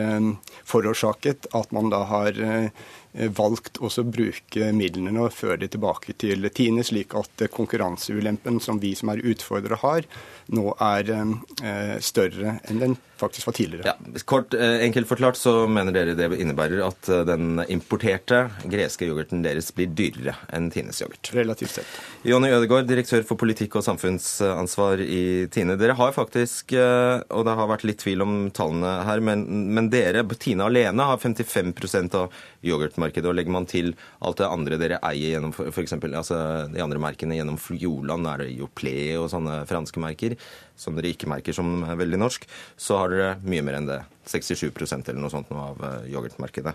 forårsaket at man da har Eh, valgt å bruke midlene og føre de tilbake til Tine, slik at konkurranseulempen som vi som er utfordrere har, nå er eh, større enn den faktisk var tidligere. Ja, kort, eh, Enkelt forklart så mener dere det innebærer at den importerte greske yoghurten deres blir dyrere enn Tines yoghurt. Relativt sett. Jonny Ødegaard, direktør for politikk og samfunnsansvar i Tine. Dere har faktisk, og det har vært litt tvil om tallene her, men, men dere, Tine alene, har 55% av yoghurtmarkedet. Og legger man til alt det andre dere eier gjennom f.eks. Altså, de andre merkene gjennom Fjordland, er det Joplé og sånne franske merker, som dere ikke merker som veldig norsk, så har dere mye mer enn det. 67% eller noe sånt av eh, yoghurtmarkedet.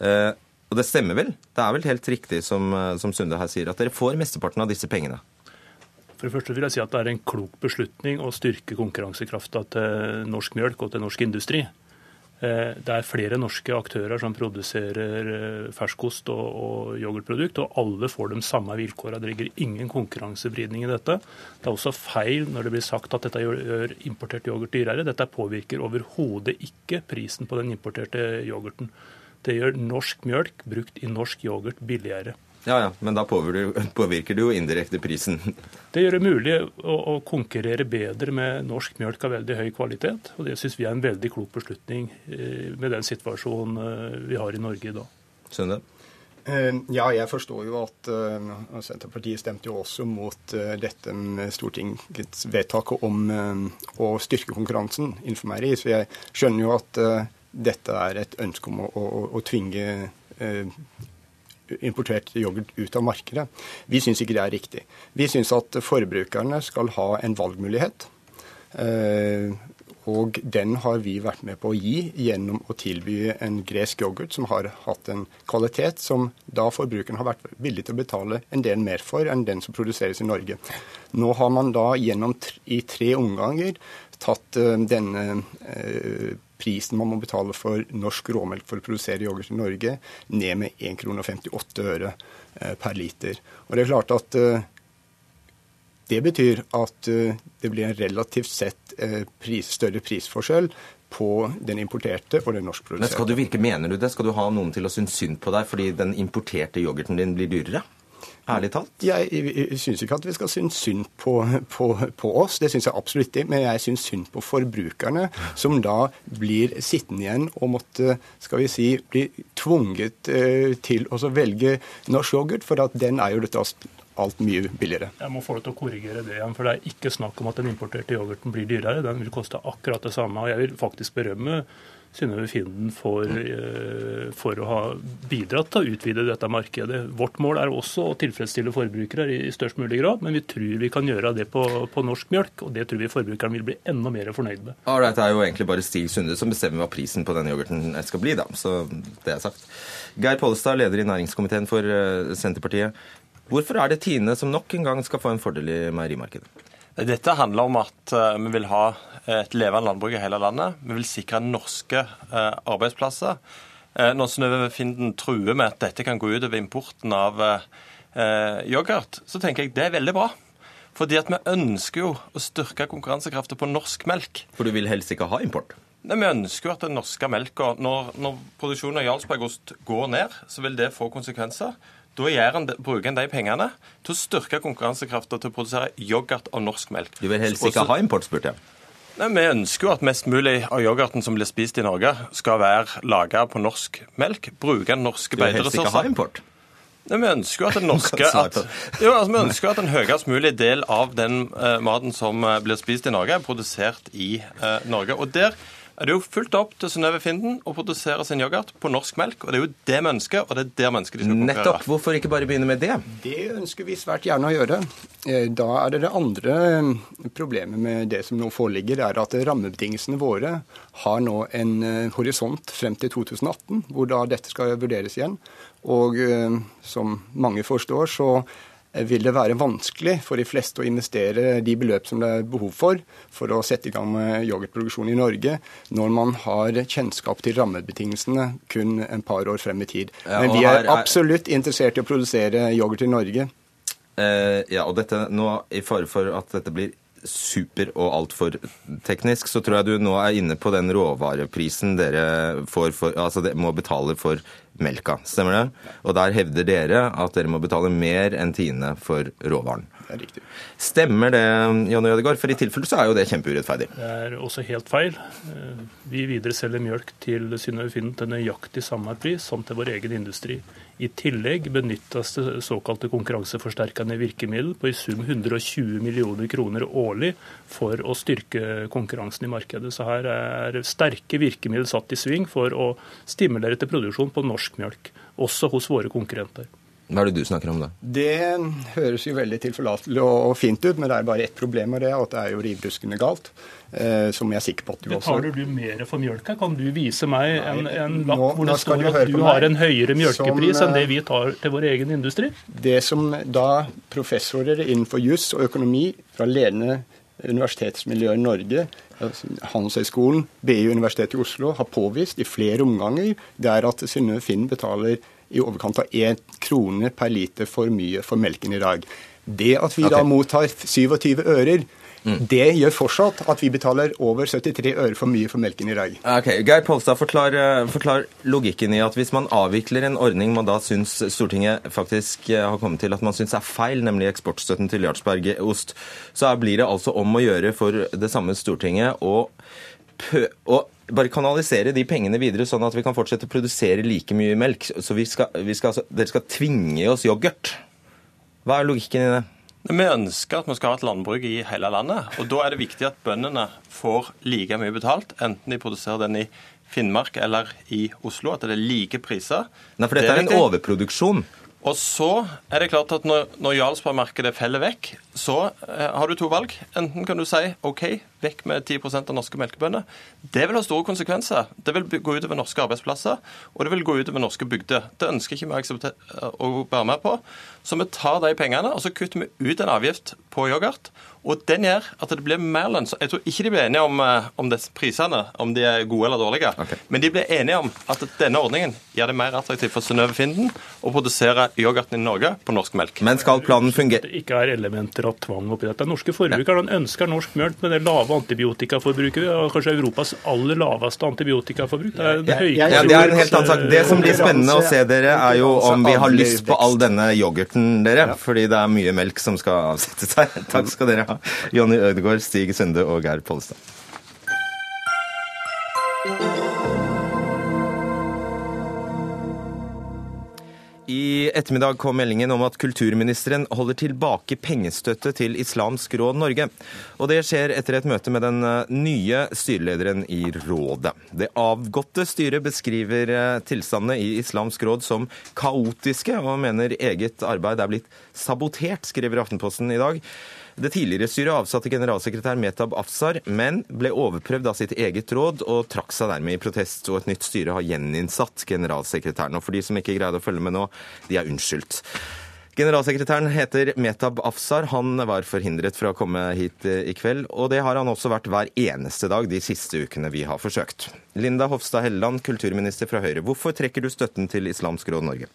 Eh, og det stemmer vel? Det er vel helt riktig som, eh, som Sunde her sier, at dere får mesteparten av disse pengene? For det første vil jeg si at det er en klok beslutning å styrke konkurransekrafta til norsk mjølk og til norsk industri. Eh, det er flere norske aktører som produserer eh, ferskost og, og yoghurtprodukt, og alle får de samme vilkårene. Det ligger ingen konkurransevridning i dette. Det er også feil når det blir sagt at dette gjør importert yoghurt dyrere. Dette påvirker overhodet ikke prisen på den importerte yoghurten. Det gjør norsk mjølk brukt i norsk yoghurt billigere. Ja, ja, Men da påvirker det jo indirekte prisen. [laughs] Det gjør det mulig å, å konkurrere bedre med norsk mjølk av veldig høy kvalitet. Og det syns vi er en veldig klok beslutning eh, med den situasjonen eh, vi har i Norge i dag. Sønne? Eh, ja, jeg forstår jo at uh, Senterpartiet stemte jo også mot uh, dette med Stortingets vedtak om uh, å styrke konkurransen innenfor meieri. Så jeg skjønner jo at dette er et ønske om å, å, å tvinge importert yoghurt ut av markedet. Vi syns ikke det er riktig. Vi syns at forbrukerne skal ha en valgmulighet. Eh, og den har vi vært med på å gi gjennom å tilby en gresk yoghurt som har hatt en kvalitet som da forbrukeren har vært villig til å betale en del mer for enn den som produseres i Norge. Nå har man da gjennom i tre omganger tatt eh, denne eh, prisen man må betale for norsk råmelk for å produsere yoghurt i Norge, ned med 1,58 kr øre eh, per liter. Og det er klart at det betyr at det blir en relativt sett pris, større prisforskjell på den importerte og den norskproduserte. Men skal du virke, Mener du det? Skal du ha noen til å synes synd på deg fordi den importerte yoghurten din blir dyrere? Ærlig talt? Jeg, jeg syns ikke at vi skal synes synd på, på, på oss, det syns jeg absolutt ikke. Men jeg syns synd på forbrukerne, som da blir sittende igjen og måtte, skal vi si, bli tvunget eh, til å velge norsk yoghurt, for at den er jo dette alt mye billigere. Jeg må få deg til å korrigere det igjen, for det er ikke snakk om at den importerte yoghurten blir dyrere. Den vil koste akkurat det samme. og Jeg vil faktisk berømme Synnøve Finden for, eh, for, å ha bidratt til å utvide dette markedet. Vårt mål er også å tilfredsstille forbrukere i størst mulig grad, men vi tror vi kan gjøre det på, på norsk mjølk, og det tror vi forbrukeren vil bli enda mer fornøyd med. Ja, det er jo egentlig bare Stig Sunde som bestemmer hva prisen på denne yoghurten skal bli, da. Så det er sagt. Geir Pollestad, leder i næringskomiteen for eh, Senterpartiet. Hvorfor er det Tine som nok en gang skal få en fordel i meierimarkedet? Dette handler om at eh, vi vil ha et levende landbruk i hele landet. Vi vil sikre norske eh, arbeidsplasser. Eh, når Synnøve Finden truer med at dette kan gå ut over importen av yoghurt, så tenker jeg det er veldig bra. Fordi at vi ønsker jo å styrke konkurransekraften på norsk melk. For du vil helst ikke ha import? Nei, Vi ønsker jo at den norske melka når, når produksjonen av Jarlsbergost går ned, så vil det få konsekvenser. Da en, bruker en de pengene til å styrke konkurransekraften til å produsere yoghurt av norsk melk. Du vil helst ikke ha import, spurte jeg. Nei, Vi ønsker jo at mest mulig av yoghurten som blir spist i Norge, skal være laga på norsk melk. Bruke norske beiteressurser. Du vil helst ikke ha import? Nei, Vi ønsker jo at den norske [laughs] at, jo, altså, vi ønsker at en høyest mulig del av den uh, maten som uh, blir spist i Norge, er produsert i uh, Norge. Og Der er det jo fullt opp til Synnøve Finden å produsere sin yoghurt på norsk melk. Og det er jo det vi ønsker, og det er der vi ønsker de skal konkurrere. Nettopp. Hvorfor ikke bare begynne med det? Det ønsker vi svært gjerne å gjøre. Eh, Da er det det andre eh, problemet med det som nå foreligger, er at rammebetingelsene våre har nå en eh, horisont frem til 2018, hvor da dette skal vurderes igjen. Og som mange forstår, så vil det være vanskelig for de fleste å investere de beløp som det er behov for for å sette i gang med yoghurtproduksjon i Norge, når man har kjennskap til rammebetingelsene kun en par år frem i tid. Men vi er er- absolutt interessert i å produsere yoghurt i Norge. Eh, ja, og dette nå, i fare for at dette blir super og altfor teknisk, så tror jeg du nå er inne på den råvareprisen dere får for, altså dere må betale for melka. Stemmer det? Og der hevder dere at dere må betale mer enn Tine for råvaren. Det er riktig. Stemmer det, Jonny Ødegaard? For i tilfelle så er jo det kjempeurettferdig. Det er også helt feil. Vi Vi videreselger mjølk til Synnøve Finden til nøyaktig samme pris som til vår egen industri. I tillegg benyttes det såkalte konkurranseforsterkende virkemiddel på i sum 120 millioner kroner årlig for å styrke konkurransen i markedet. Så her er sterke virkemidler satt i sving for å stimulere til produksjon på norsk mjølk, også hos våre konkurrenter. Hva er det du snakker om da? Det høres jo veldig tilforlatelig og fint ut, men det er bare ett problem med det, og det er jo rivruskende galt. Eh, som jeg er sikker på at du også Betaler du mer for mjølka? Kan du vise meg en, en lapp nå- hvor det står du at du har en høyere mjølkepris Som, enn det eh, vi tar til vår egen industri? Det som da professorer innenfor juss og økonomi fra ledende universitetsmiljøer i Norge, altså Handelshøyskolen, BI Universitetet i Oslo, har påvist i flere omganger, det er at Synnøve Finn betaler i overkant av én krone per liter for mye for melken i dag. Det at vi da mottar 27 ører, det gjør fortsatt at vi betaler over 73 øre for mye for melken i dag. Ok, Geir Polstad, forklar, eh, forklar logikken i at hvis man avvikler en ordning man da syns Stortinget faktisk eh, har kommet til at man syns er feil, nemlig eksportstøtten til Jarlsbergost, så blir det altså om å gjøre for det samme Stortinget å, å bare kanalisere de pengene videre, sånn at vi kan fortsette å produsere like mye melk. Så vi skal, vi skal, altså, dere skal tvinge oss yoghurt. Hva er logikken i det? Vi ønsker at vi skal ha et landbruk i hele landet. og Da er det viktig at bøndene får like mye betalt, enten de produserer den i Finnmark eller i Oslo. At det er like priser. Nei, for dette Det er en overproduksjon. Og så er det klart at når, når Jarlsberg-markedet faller vekk, så eh, har du to valg. Enten kan du si OK, vekk med 10% av norske melkebønder. Det vil ha store konsekvenser. Det vil gå utover norske arbeidsplasser, og det vil gå utover norske bygder. Det ønsker ikke vi å aksepte- å være med på. Så vi tar de pengene, og så kutter vi ut en avgift på yoghurt. Og den gjør at det blir mer lønnsomt. Jeg tror ikke de blir enige om, eh, om disse prisene, om de er gode eller dårlige. okay. Men de blir enige om at denne ordningen gjør det mer attraktivt for Synnøve Finden å produsere yoghurten i Norge på norsk melk. Men skal planen fungere Det ikke er elementer av tvang oppi dette. Norske forbrukere de ønsker norsk mjølk med det lave antibiotikaforbruket. Vi har kanskje Europas aller laveste antibiotikaforbruk. Det er en høye- Ja, Det er en helt annen sak. Det som blir spennende å se dere, er jo om vi har lyst på all denne yoghurten, dere. Fordi det er mye melk som skal avsettes her. [laughs] Takk skal dere ha. Jonny Ødegaard, Stig Sunde og Geir Pollestad. I ettermiddag kom meldingen om at kulturministeren holder tilbake pengestøtte til Islamsk Råd Norge. Og det skjer etter et møte med den eh, nye styrelederen i rådet. Det avgåtte styret beskriver eh, tilstandene i Islamsk Råd som kaotiske, og mener eget arbeid er blitt sabotert, skriver Aftenposten i dag. Det tidligere styret avsatte generalsekretær Metab Afsar, men ble overprøvd av sitt eget råd og trakk seg dermed i protest. Og et nytt styre har gjeninnsatt generalsekretæren. Og for de som ikke greide å følge med nå, de er unnskyldt. Generalsekretæren heter Metab Afsar. Han var forhindret fra å komme hit eh, i kveld, og det har han også vært hver eneste dag de siste ukene vi har forsøkt. Linda Hofstad Helleland, kulturminister fra Høyre. Hvorfor trekker du støtten til Islamsk Råd Norge?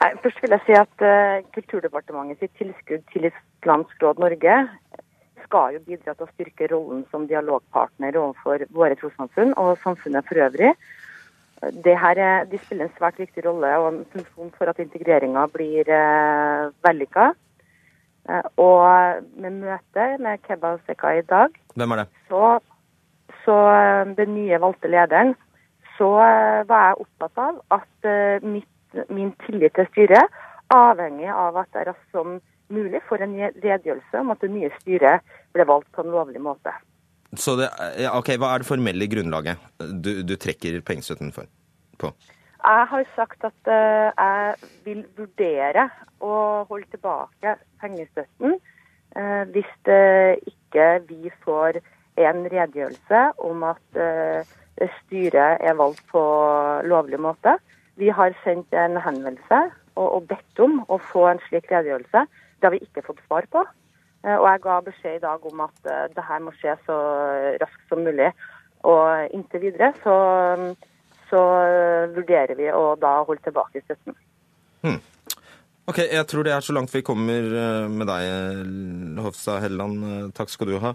Nei, Først vil jeg si at eh, Kulturdepartementet sitt tilskudd til Islamsk Råd Norge skal jo bidra til å styrke rollen som dialogpartner overfor våre trossamfunn og samfunnet for øvrig. Det her er, de spiller en svært viktig rolle og en funksjon for at integreringa blir eh, vellykka. Eh, og med møtet med Keba Seka i dag, Hvem er det? så, så den nye valgte lederen, så var jeg opptatt av at mitt, min tillit til styret avhengig av at jeg raskt som mulig får en redegjørelse om at det nye styret ble valgt på en lovlig måte. Så det, ok, Hva er det formelle grunnlaget du, du trekker pengestøtten for, på? Jeg har sagt at uh, jeg vil vurdere å holde tilbake pengestøtten uh, hvis uh, ikke vi får en redegjørelse om at styret er valgt på lovlig måte. Vi har sendt en henvendelse og, og bedt om å få en slik redegjørelse. Det har vi ikke fått svar på. Og jeg ga beskjed i dag om at det her må skje så raskt som mulig. Og inntil videre så så eh, vurderer vi å da holde tilbake støtten. Hmm. Ok, Jeg tror det er så langt vi kommer eh, med deg, Hofstad Helleland. Eh, takk skal du ha.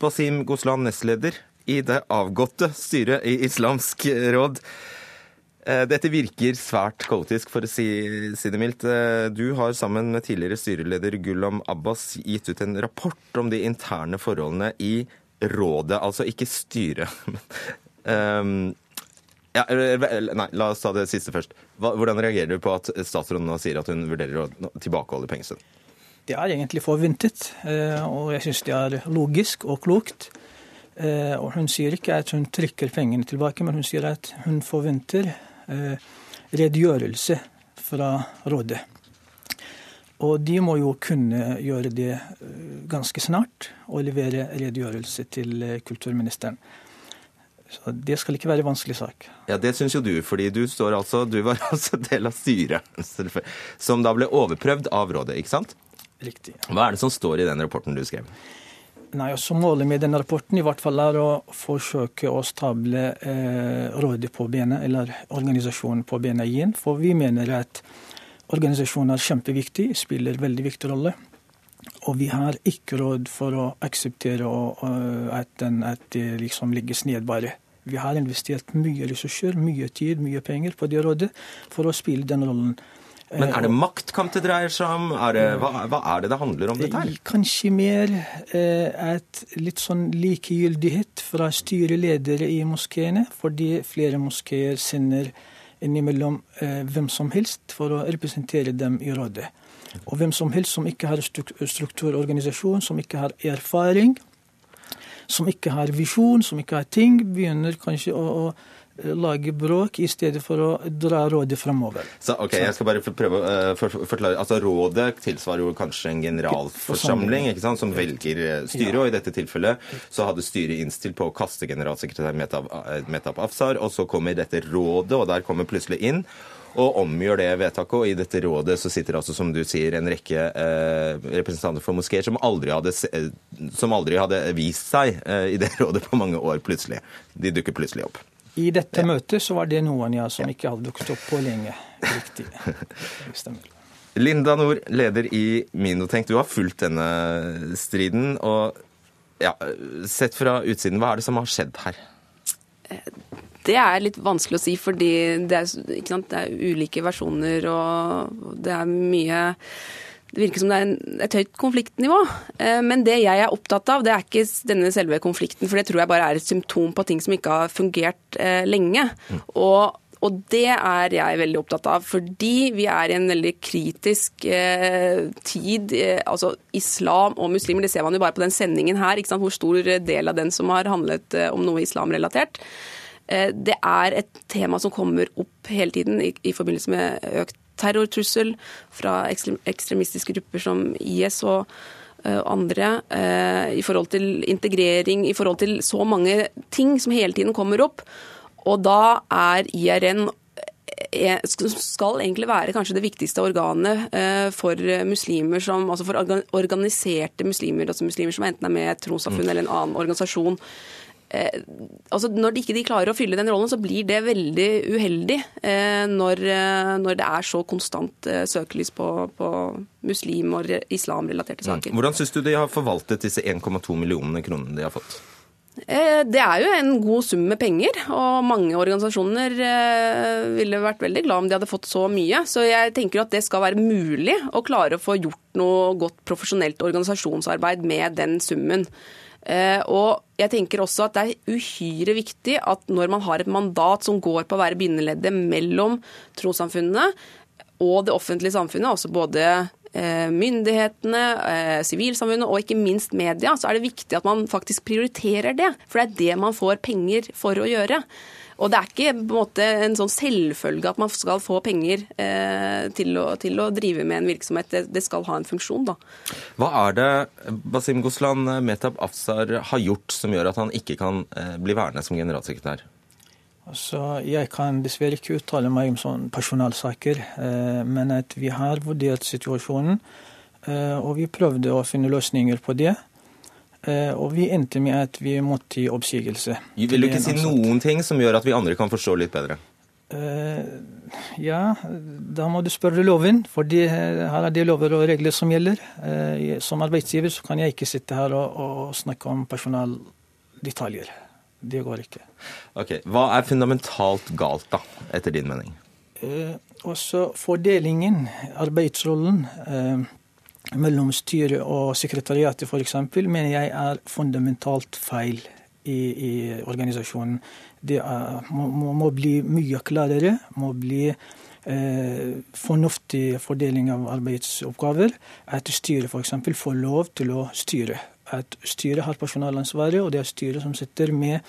Basim Goslan, nestleder i det avgåtte styret i Islamsk råd. Dette virker svært kaotisk, for å si, si, det mildt. Du har sammen med tidligere styreleder Gullam Abbas gitt ut en rapport om de interne forholdene i rådet, altså ikke styret. [laughs] um, Ja, nei, La oss ta det siste først. Hvordan reagerer du på at statsråden nå sier at hun vurderer å tilbakeholde pengestøtten? Det er egentlig forventet, eh, og jeg syns det er logisk og klokt. Eh, og Hun sier ikke at hun trykker pengene tilbake, men hun sier at hun forventer eh, redegjørelse fra rådet. Og de må jo kunne gjøre det ganske snart og levere redegjørelse til kulturministeren. Så Det skal ikke være en vanskelig sak. Ja, Det syns jo du, fordi du, altså, du var [laughs] altså del av styret som da ble overprøvd av rådet, ikke sant? Riktig. Hva er det som står i den rapporten du skrev? Nei, også Målet med denne rapporten i hvert fall er å forsøke å stable eh, rådet på bena, eller organisasjonen på bena igjen. For vi mener at organisasjonen er kjempeviktig, spiller veldig viktig rolle. Og vi har ikke råd for å akseptere at, den, at det liksom legges ned bare. Vi har investert mye ressurser, mye tid, mye penger på det rådet for å spille den rollen. Men er det eh, maktkamp det dreier seg om? Er det, hva, hva, er det det handler om, dette her? Kanskje mer eh, et litt sånn likegyldighet fra styreledere i moskeene, fordi flere moskeer sender innimellom eh, hvem som helst for å representere dem i rådet. Og hvem som helst som ikke har strukturorganisasjon, som ikke har erfaring, som ikke har visjon, som ikke har ting, begynner kanskje å, å eh, lage bråk i stedet for å dra rådet fremover. Så, ok, Jeg skal bare prøve å uh, forklare. Altså, Rådet tilsvarer jo kanskje en generalforsamling ikke sant, som velger eh, styret. Og I dette tilfellet så hadde styret innstilt på å kaste generalsekretær Metap Afsar. og Så kommer dette rådet, og der kommer plutselig inn og omgjør det vedtaket. Og i dette rådet så sitter altså, som du sier, en rekke eh, representanter for moskeer som eh, som aldri hadde vist seg eh, i det [laughs] rådet på mange år, plutselig. De dukker plutselig opp. I dette ja. møtet så var det noen ja, som ikke hadde dukket opp på lenge. Riktig. [laughs] Stemmer. Linda Nord, leder i Minotenk. Du har fulgt denne striden. og ja, Sett fra utsiden, hva er det som har skjedd her? Det er litt vanskelig å si, fordi det er, sant, det er ulike versjoner og det er mye det virker som det er et høyt konfliktnivå. Eh, men det jeg er opptatt av, det er ikke denne selve konflikten, for det tror jeg bare er et symptom på ting som ikke har fungert eh, lenge. Mm. Og, og, det er jeg veldig opptatt av, fordi vi er i en veldig kritisk eh, tid. Altså Islam og muslimer, det ser man jo bare på den sendingen her, hvor stor del av den som har handlet om noe islamrelatert. Det er et tema som kommer opp hele tiden i, i forbindelse med økt terrortrussel fra ekstremistiske grupper som IS og uh, andre. Uh, I forhold til integrering, i forhold til så mange ting som hele tiden kommer opp. Og da er IRN skal egentlig være kanskje det viktigste organet for muslimer som, altså for organiserte muslimer, altså muslimer som enten er med i et trossamfunn mm. eller en annen organisasjon eh, altså Når de ikke de klarer å fylle den rollen, så blir det veldig uheldig eh, når, eh, når, det er så konstant eh, søkelys på, på muslim- og islamrelaterte mm. saker. Hvordan syns du de har forvaltet disse 1,2 millionene kronene de har fått? Eh, det er jo en god sum med penger, og mange organisasjoner eh, ville vært veldig glad om de hadde fått så mye. Så jeg tenker at det skal være mulig å klare å få gjort noe godt profesjonelt organisasjonsarbeid med den summen. Eh, og jeg tenker også at det er uhyre viktig at når man har et mandat som går på å være bindeleddet mellom trossamfunnene og det offentlige samfunnet, altså både eh, myndighetene, eh, sivilsamfunnet og ikke minst media, så er det viktig at man faktisk prioriterer det. For det er det man får penger for å gjøre. Og det er ikke på en, måte, en sånn selvfølge at man skal få penger eh, til, å, til, å, drive med en virksomhet. Det, det, skal ha en funksjon, da. Hva er det Basim Goslan Metab Afsar har gjort som gjør at han ikke kan eh, bli værende som generalsekretær? Altså, jeg kan dessverre ikke uttale meg om sånne personalsaker, eh, men at vi har vurdert situasjonen, eh, og vi prøvde å finne løsninger på det. Eh, og vi endte med at vi måtte gi oppsigelse. Vil du ikke si noen ting som gjør at vi andre kan forstå litt bedre? ja, da må du spørre loven, for her er det lover og regler som gjelder. som arbeidsgiver så kan jeg ikke sitte her og, og snakke om personaldetaljer. Det går ikke. Ok, Hva er fundamentalt galt, da, etter din mening? Eh, også fordelingen, arbeidsrollen eh, mellom styret og sekretariatet f.eks., mener jeg er fundamentalt feil i, i organisasjonen. Det er, må, må, bli mye klarere. må bli eh, fornuftig fordeling av arbeidsoppgaver. At styret f.eks. får lov til å styre at styret har personalansvaret, og det er styret som sitter med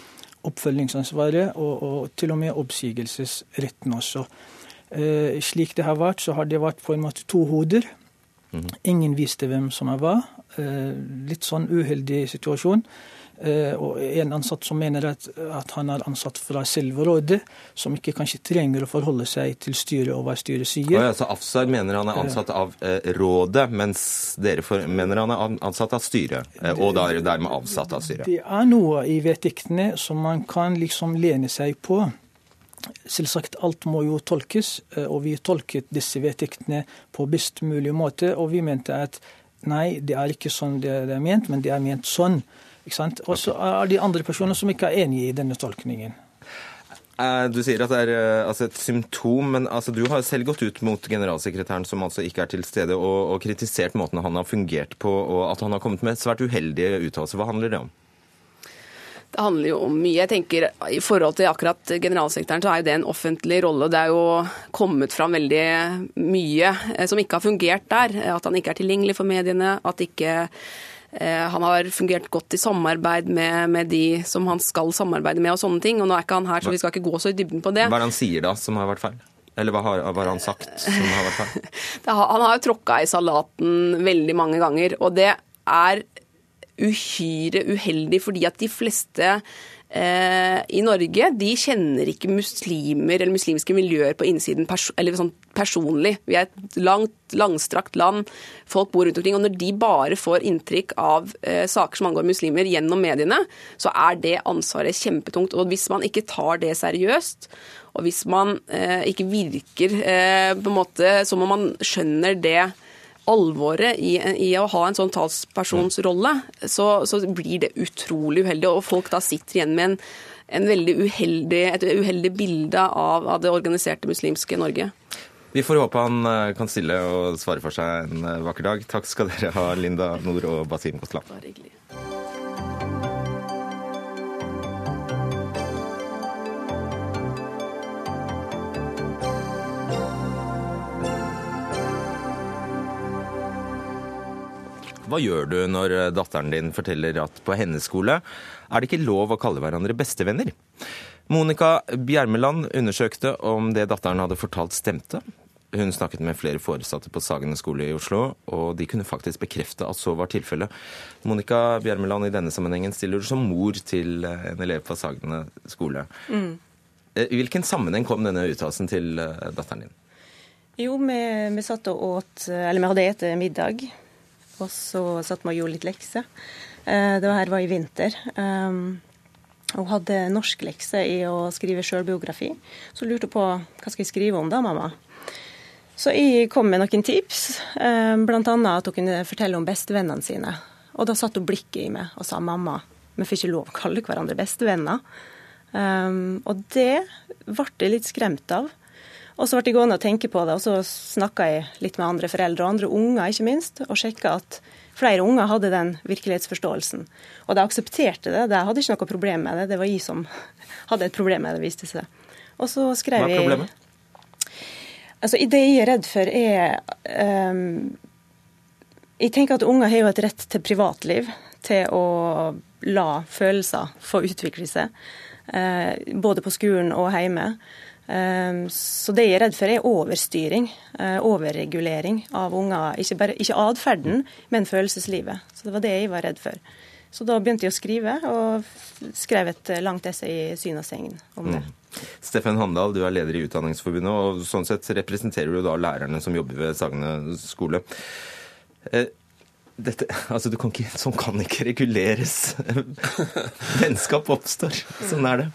oppfølgingsansvaret og, og til og med oppsigelsesretten også. Eh, slik det har vært, så har det vært på en måte to hoder. Ingen visste hvem som jeg hva. Eh, litt sånn uheldig situasjon. Eh, og en ansatt som mener at, at, han er ansatt fra selve rådet, som ikke kanskje trenger å forholde seg til styret og hva styret sier. Oh ja, så Afsar mener han er ansatt av eh, rådet, mens dere for, mener han er ansatt av styret? Eh, og er dermed avsatt av styret? Det er noe i vedtektene som man kan liksom lene seg på. Selvsagt, alt må jo tolkes, eh, og vi tolket disse vedtektene på best mulig måte. Og vi mente at nei, det er ikke sånn det er ment, men det er ment sånn. Og så er det andre personer som ikke er enig i denne tolkningen. Eh, du sier at det er eh, altså et symptom, men altså, du har selv gått ut mot generalsekretæren, som altså ikke er til stede, og, og kritisert måten han har fungert på, og at han har kommet med svært uheldige uttalelser. Hva handler det om? Det handler jo om mye. Jeg tenker I forhold til akkurat generalsekretæren, så er jo det en offentlig rolle. Det er jo kommet fram veldig mye eh, som ikke har fungert der. At han ikke er tilgjengelig for mediene. At ikke Eh, han har fungert godt i samarbeid med, med, de som han skal samarbeide med og sånne ting. Og nå er ikke han her, så vi skal ikke gå så i dybden på det. Hva er det han sier da som har vært feil? Eller hva har, hva har han sagt som har vært feil? [laughs] han har jo tråkka i salaten veldig mange ganger, og det er uhyre uheldig fordi at de fleste eh, i Norge de kjenner ikke muslimer eller muslimske miljøer på innsiden pers eller sånn personlig. Vi er et langt, langstrakt land, folk bor rundt omkring. Og når de bare får inntrykk av eh, saker som angår muslimer gjennom mediene, så er det ansvaret kjempetungt. Og hvis man ikke tar det seriøst, og hvis man eh, ikke virker eh, på en måte som om man skjønner det alvoret i, i, å ha en sånn talspersonsrolle, så, så, blir det utrolig uheldig. Og folk da sitter igjen med en, en veldig uheldig, et uheldig bilde av, av det organiserte muslimske Norge. Vi får håpe han eh, kan stille og svare for seg en eh, vakker dag. Takk skal dere ha, Linda Nord og Basim Gotland. Hva gjør du når eh, datteren din forteller at på hennes skole er det ikke lov å kalle hverandre bestevenner? Monica Bjermeland undersøkte om det datteren hadde fortalt, stemte. Hun snakket med flere foresatte på Sagene skole i Oslo, og de kunne faktisk bekrefte at så var tilfellet. Monica Bjermeland, i denne sammenhengen stiller du som mor til eh, en elev på Sagene skole. Mm. Eh, I hvilken sammenheng kom denne uttalelsen til datteren din? Jo, vi, vi satt og åt Eller vi hadde spist middag og så satt vi og gjorde litt lekser. Eh, det her var i vinter. Hun hadde hadde norsklekse i å skrive sjølbiografi. Så lurte hun på hva skal jeg skrive om da, mamma. Så jeg kom med noen tips, eh, bl.a. at hun kunne fortelle om bestevennene sine. Og da satte hun blikket i meg og sa mamma, vi får ikke lov å kalle hverandre bestevenner. og det ble jeg litt skremt av. Og så ble jeg gående og tenke på det, og så snakka jeg litt med andre foreldre, og andre unger ikke minst, og sjekka at flere unger hadde den virkelighetsforståelsen. Og de aksepterte det, de hadde ikke noe problem med det. Det var jeg som hadde et problem med det, viste seg. Og så skrev jeg Hva er problemet? Altså, Det jeg er redd for, er um, Jeg tenker at unger har jo et rett til privatliv, til å la følelser få utvikle seg. Eh, både på skolen og hjemme. Eh, så det jeg er redd for, er overstyring, eh, overregulering av unger. Ikke, bare, ikke atferden, men følelseslivet. Så det var det jeg var redd for. Så da begynte jeg å skrive, og skrev et langt essay i Syn og Segn om det. Mm. Steffen Handal, du er leder i Utdanningsforbundet, og sånn sett representerer du da lærerne som jobber ved Sagne skole. Eh, dette, [laughs] altså du kan ikke, sånn kan ikke reguleres. [laughs] Vennskap oppstår. Sånn er det.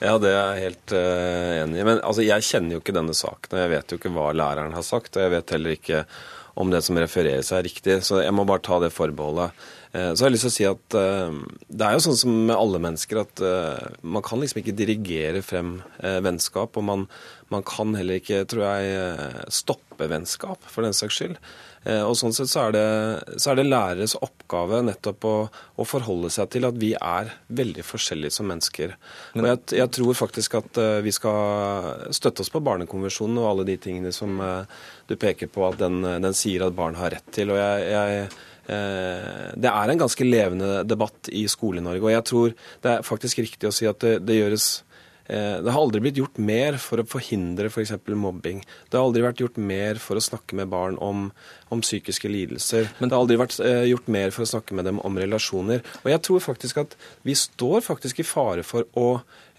Ja, det er jeg helt uh, enig i. Men altså, jeg kjenner jo ikke denne saken, og jeg vet jo ikke hva læreren har sagt. Og jeg vet heller ikke om det som refereres er riktig, så jeg må bare ta det forbeholdet. Uh, så har jeg lyst til å si at uh, det er jo sånn som med alle mennesker at man kan liksom ikke dirigere frem vennskap, og man, man kan heller ikke, tror jeg, stoppe vennskap, for den saks skyld. Eh, og Sånn sett så er, det, så er det læreres oppgave nettopp å, å, forholde seg til at vi er veldig forskjellige som mennesker. Og jeg, jeg tror faktisk at eh, vi skal støtte oss på Barnekonvensjonen og alle de tingene som eh, du peker på at den, den sier at barn har rett til. og jeg, jeg det er en ganske levende debatt i Skole-Norge. Og jeg tror det er faktisk riktig å si at det, det gjøres det har aldri blitt gjort mer for å forhindre f.eks. For mobbing. Det har aldri vært gjort mer for å snakke med barn om, om psykiske lidelser. Men det har aldri vært eh, gjort mer for å snakke med dem om relasjoner. Og jeg tror faktisk at vi står faktisk i fare for å,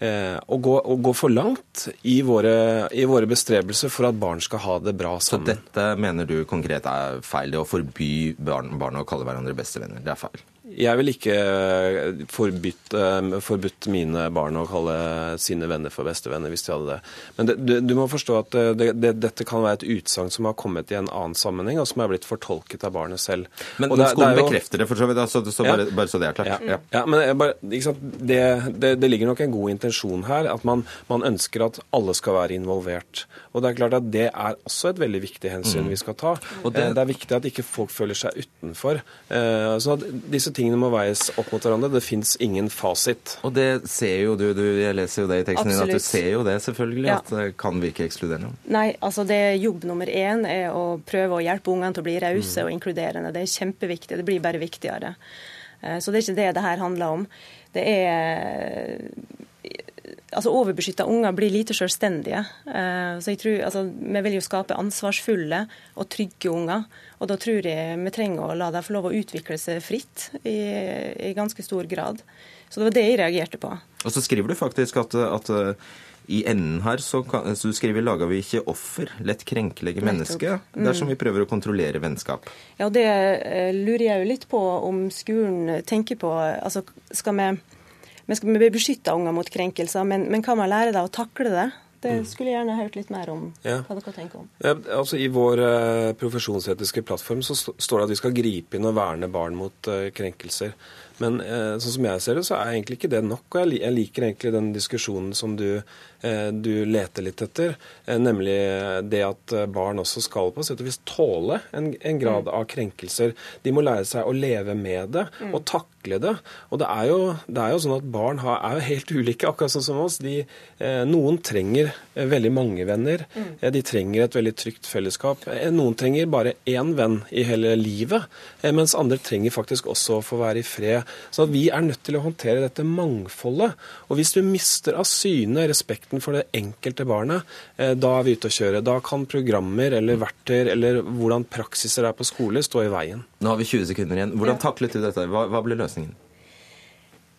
eh, å, gå, å gå, for langt i våre, i våre, bestrebelser for at barn skal ha det bra sammen. Så dette mener du konkret er feil? Det å forby barn, barn å kalle hverandre bestevenner, det er feil? Jeg vil ikke eh, forbudt, eh, forbudt, mine barn å kalle sine venner for bestevenner, hvis de hadde det. Men det, du, du, må forstå at eh, det, det, dette kan være et utsagn som har kommet i en annen sammenheng, og som er blitt fortolket av barnet selv. Men det, skolen jo... bekrefter det for så vidt, Altså, så bare, ja. bare, så det er klart. Ja, ja men bare, det, ligger nok en god intensjon her, at man, man, ønsker at alle skal være involvert. Og det er klart at det er også et veldig viktig hensyn mm. vi skal ta. Og det... det er viktig at ikke folk føler seg utenfor. Så disse tingene tingene må veies opp mot hverandre. Det fins ingen fasit. Og det ser jo du, du, jeg leser jo det i teksten Absolutt. din, at du ser jo det selvfølgelig, ja. at det kan virke ekskluderende. Nei, altså det jobb nummer én er å prøve å hjelpe ungene til å bli rause mm. og inkluderende. Det er kjempeviktig. Det blir bare viktigere. Eh, så det er ikke det det her handler om. Det er altså Overbeskytta unger blir lite selvstendige. Eh, så jeg tror, altså, Vi vil jo skape ansvarsfulle og trygge unger. Og da tror jeg vi trenger å la dem få lov å utvikle seg fritt i, i, ganske stor grad. Så det var det jeg reagerte på. Og så skriver du faktisk at, at i enden her så, kan, så du skriver lager vi ikke offer, lett krenkelige mennesker, mm. dersom vi prøver å kontrollere vennskap. Ja, det eh, lurer jeg jo litt på om skolen tenker på. Altså, skal vi vi skal beskytte unger mot krenkelser, men, men kan man lære deg å takle det? Det mm. skulle jeg gjerne hørt litt mer om. Ja. hva dere tenker om. Ja, altså I vår eh, profesjonsetiske plattform så står det at vi skal gripe inn og verne barn mot eh, krenkelser. Men eh, sånn som jeg ser det, så er egentlig ikke det nok. Og jeg, liker egentlig den diskusjonen som du Eh, du leter litt etter, eh, nemlig det at eh, barn også skal på sett og vis tåle en, en grad mm. av krenkelser. De må lære seg å leve med det mm. og takle det. Og det er jo, det er jo sånn at barn har, er jo helt [laughs] ulike, akkurat sånn som oss. De, noen trenger veldig mange venner. Mm. De trenger et veldig trygt fellesskap. Noen trenger bare én venn i hele livet, mens andre trenger faktisk også å få være i fred. Så vi er nødt til å håndtere dette mangfoldet. Og hvis du mister av syne respekten for det enkelte barnet, eh, da er vi ute å kjøre. Da kan programmer eller verktøy eller hvordan praksiser er på skole, stå i veien. Nå har vi 20 sekunder igjen. Hvordan taklet du dette? Hva, hva ble løsningen?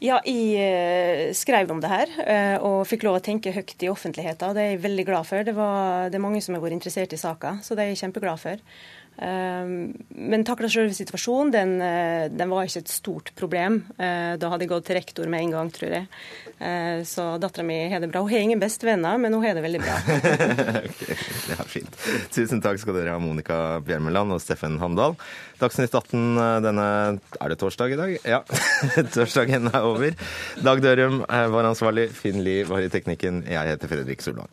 Ja, jeg eh, skrev om det her eh, og fikk lov å tenke høyt i offentligheten. Det er jeg veldig glad for. Det, var, det er mange som har vært interessert i saka, så det er jeg kjempeglad for. Ehm, men takla sjølve situasjonen, den, eh, den, var ikke et stort problem. Eh, da hadde jeg gått til rektor med en gang, tror jeg. Eh, så dattera mi har det bra. Hun har ingen bestevenner, men hun har det veldig bra. [laughs] okay, det er fint. Tusen takk skal dere ha, Monica Bjermeland og Steffen Handal. Dagsnytt 18 denne Er det torsdag i dag? Ja. [laughs] Torsdagen er over. Dag Dørum var ansvarlig. Finn Lie var i teknikken. Jeg heter Fredrik Solvang.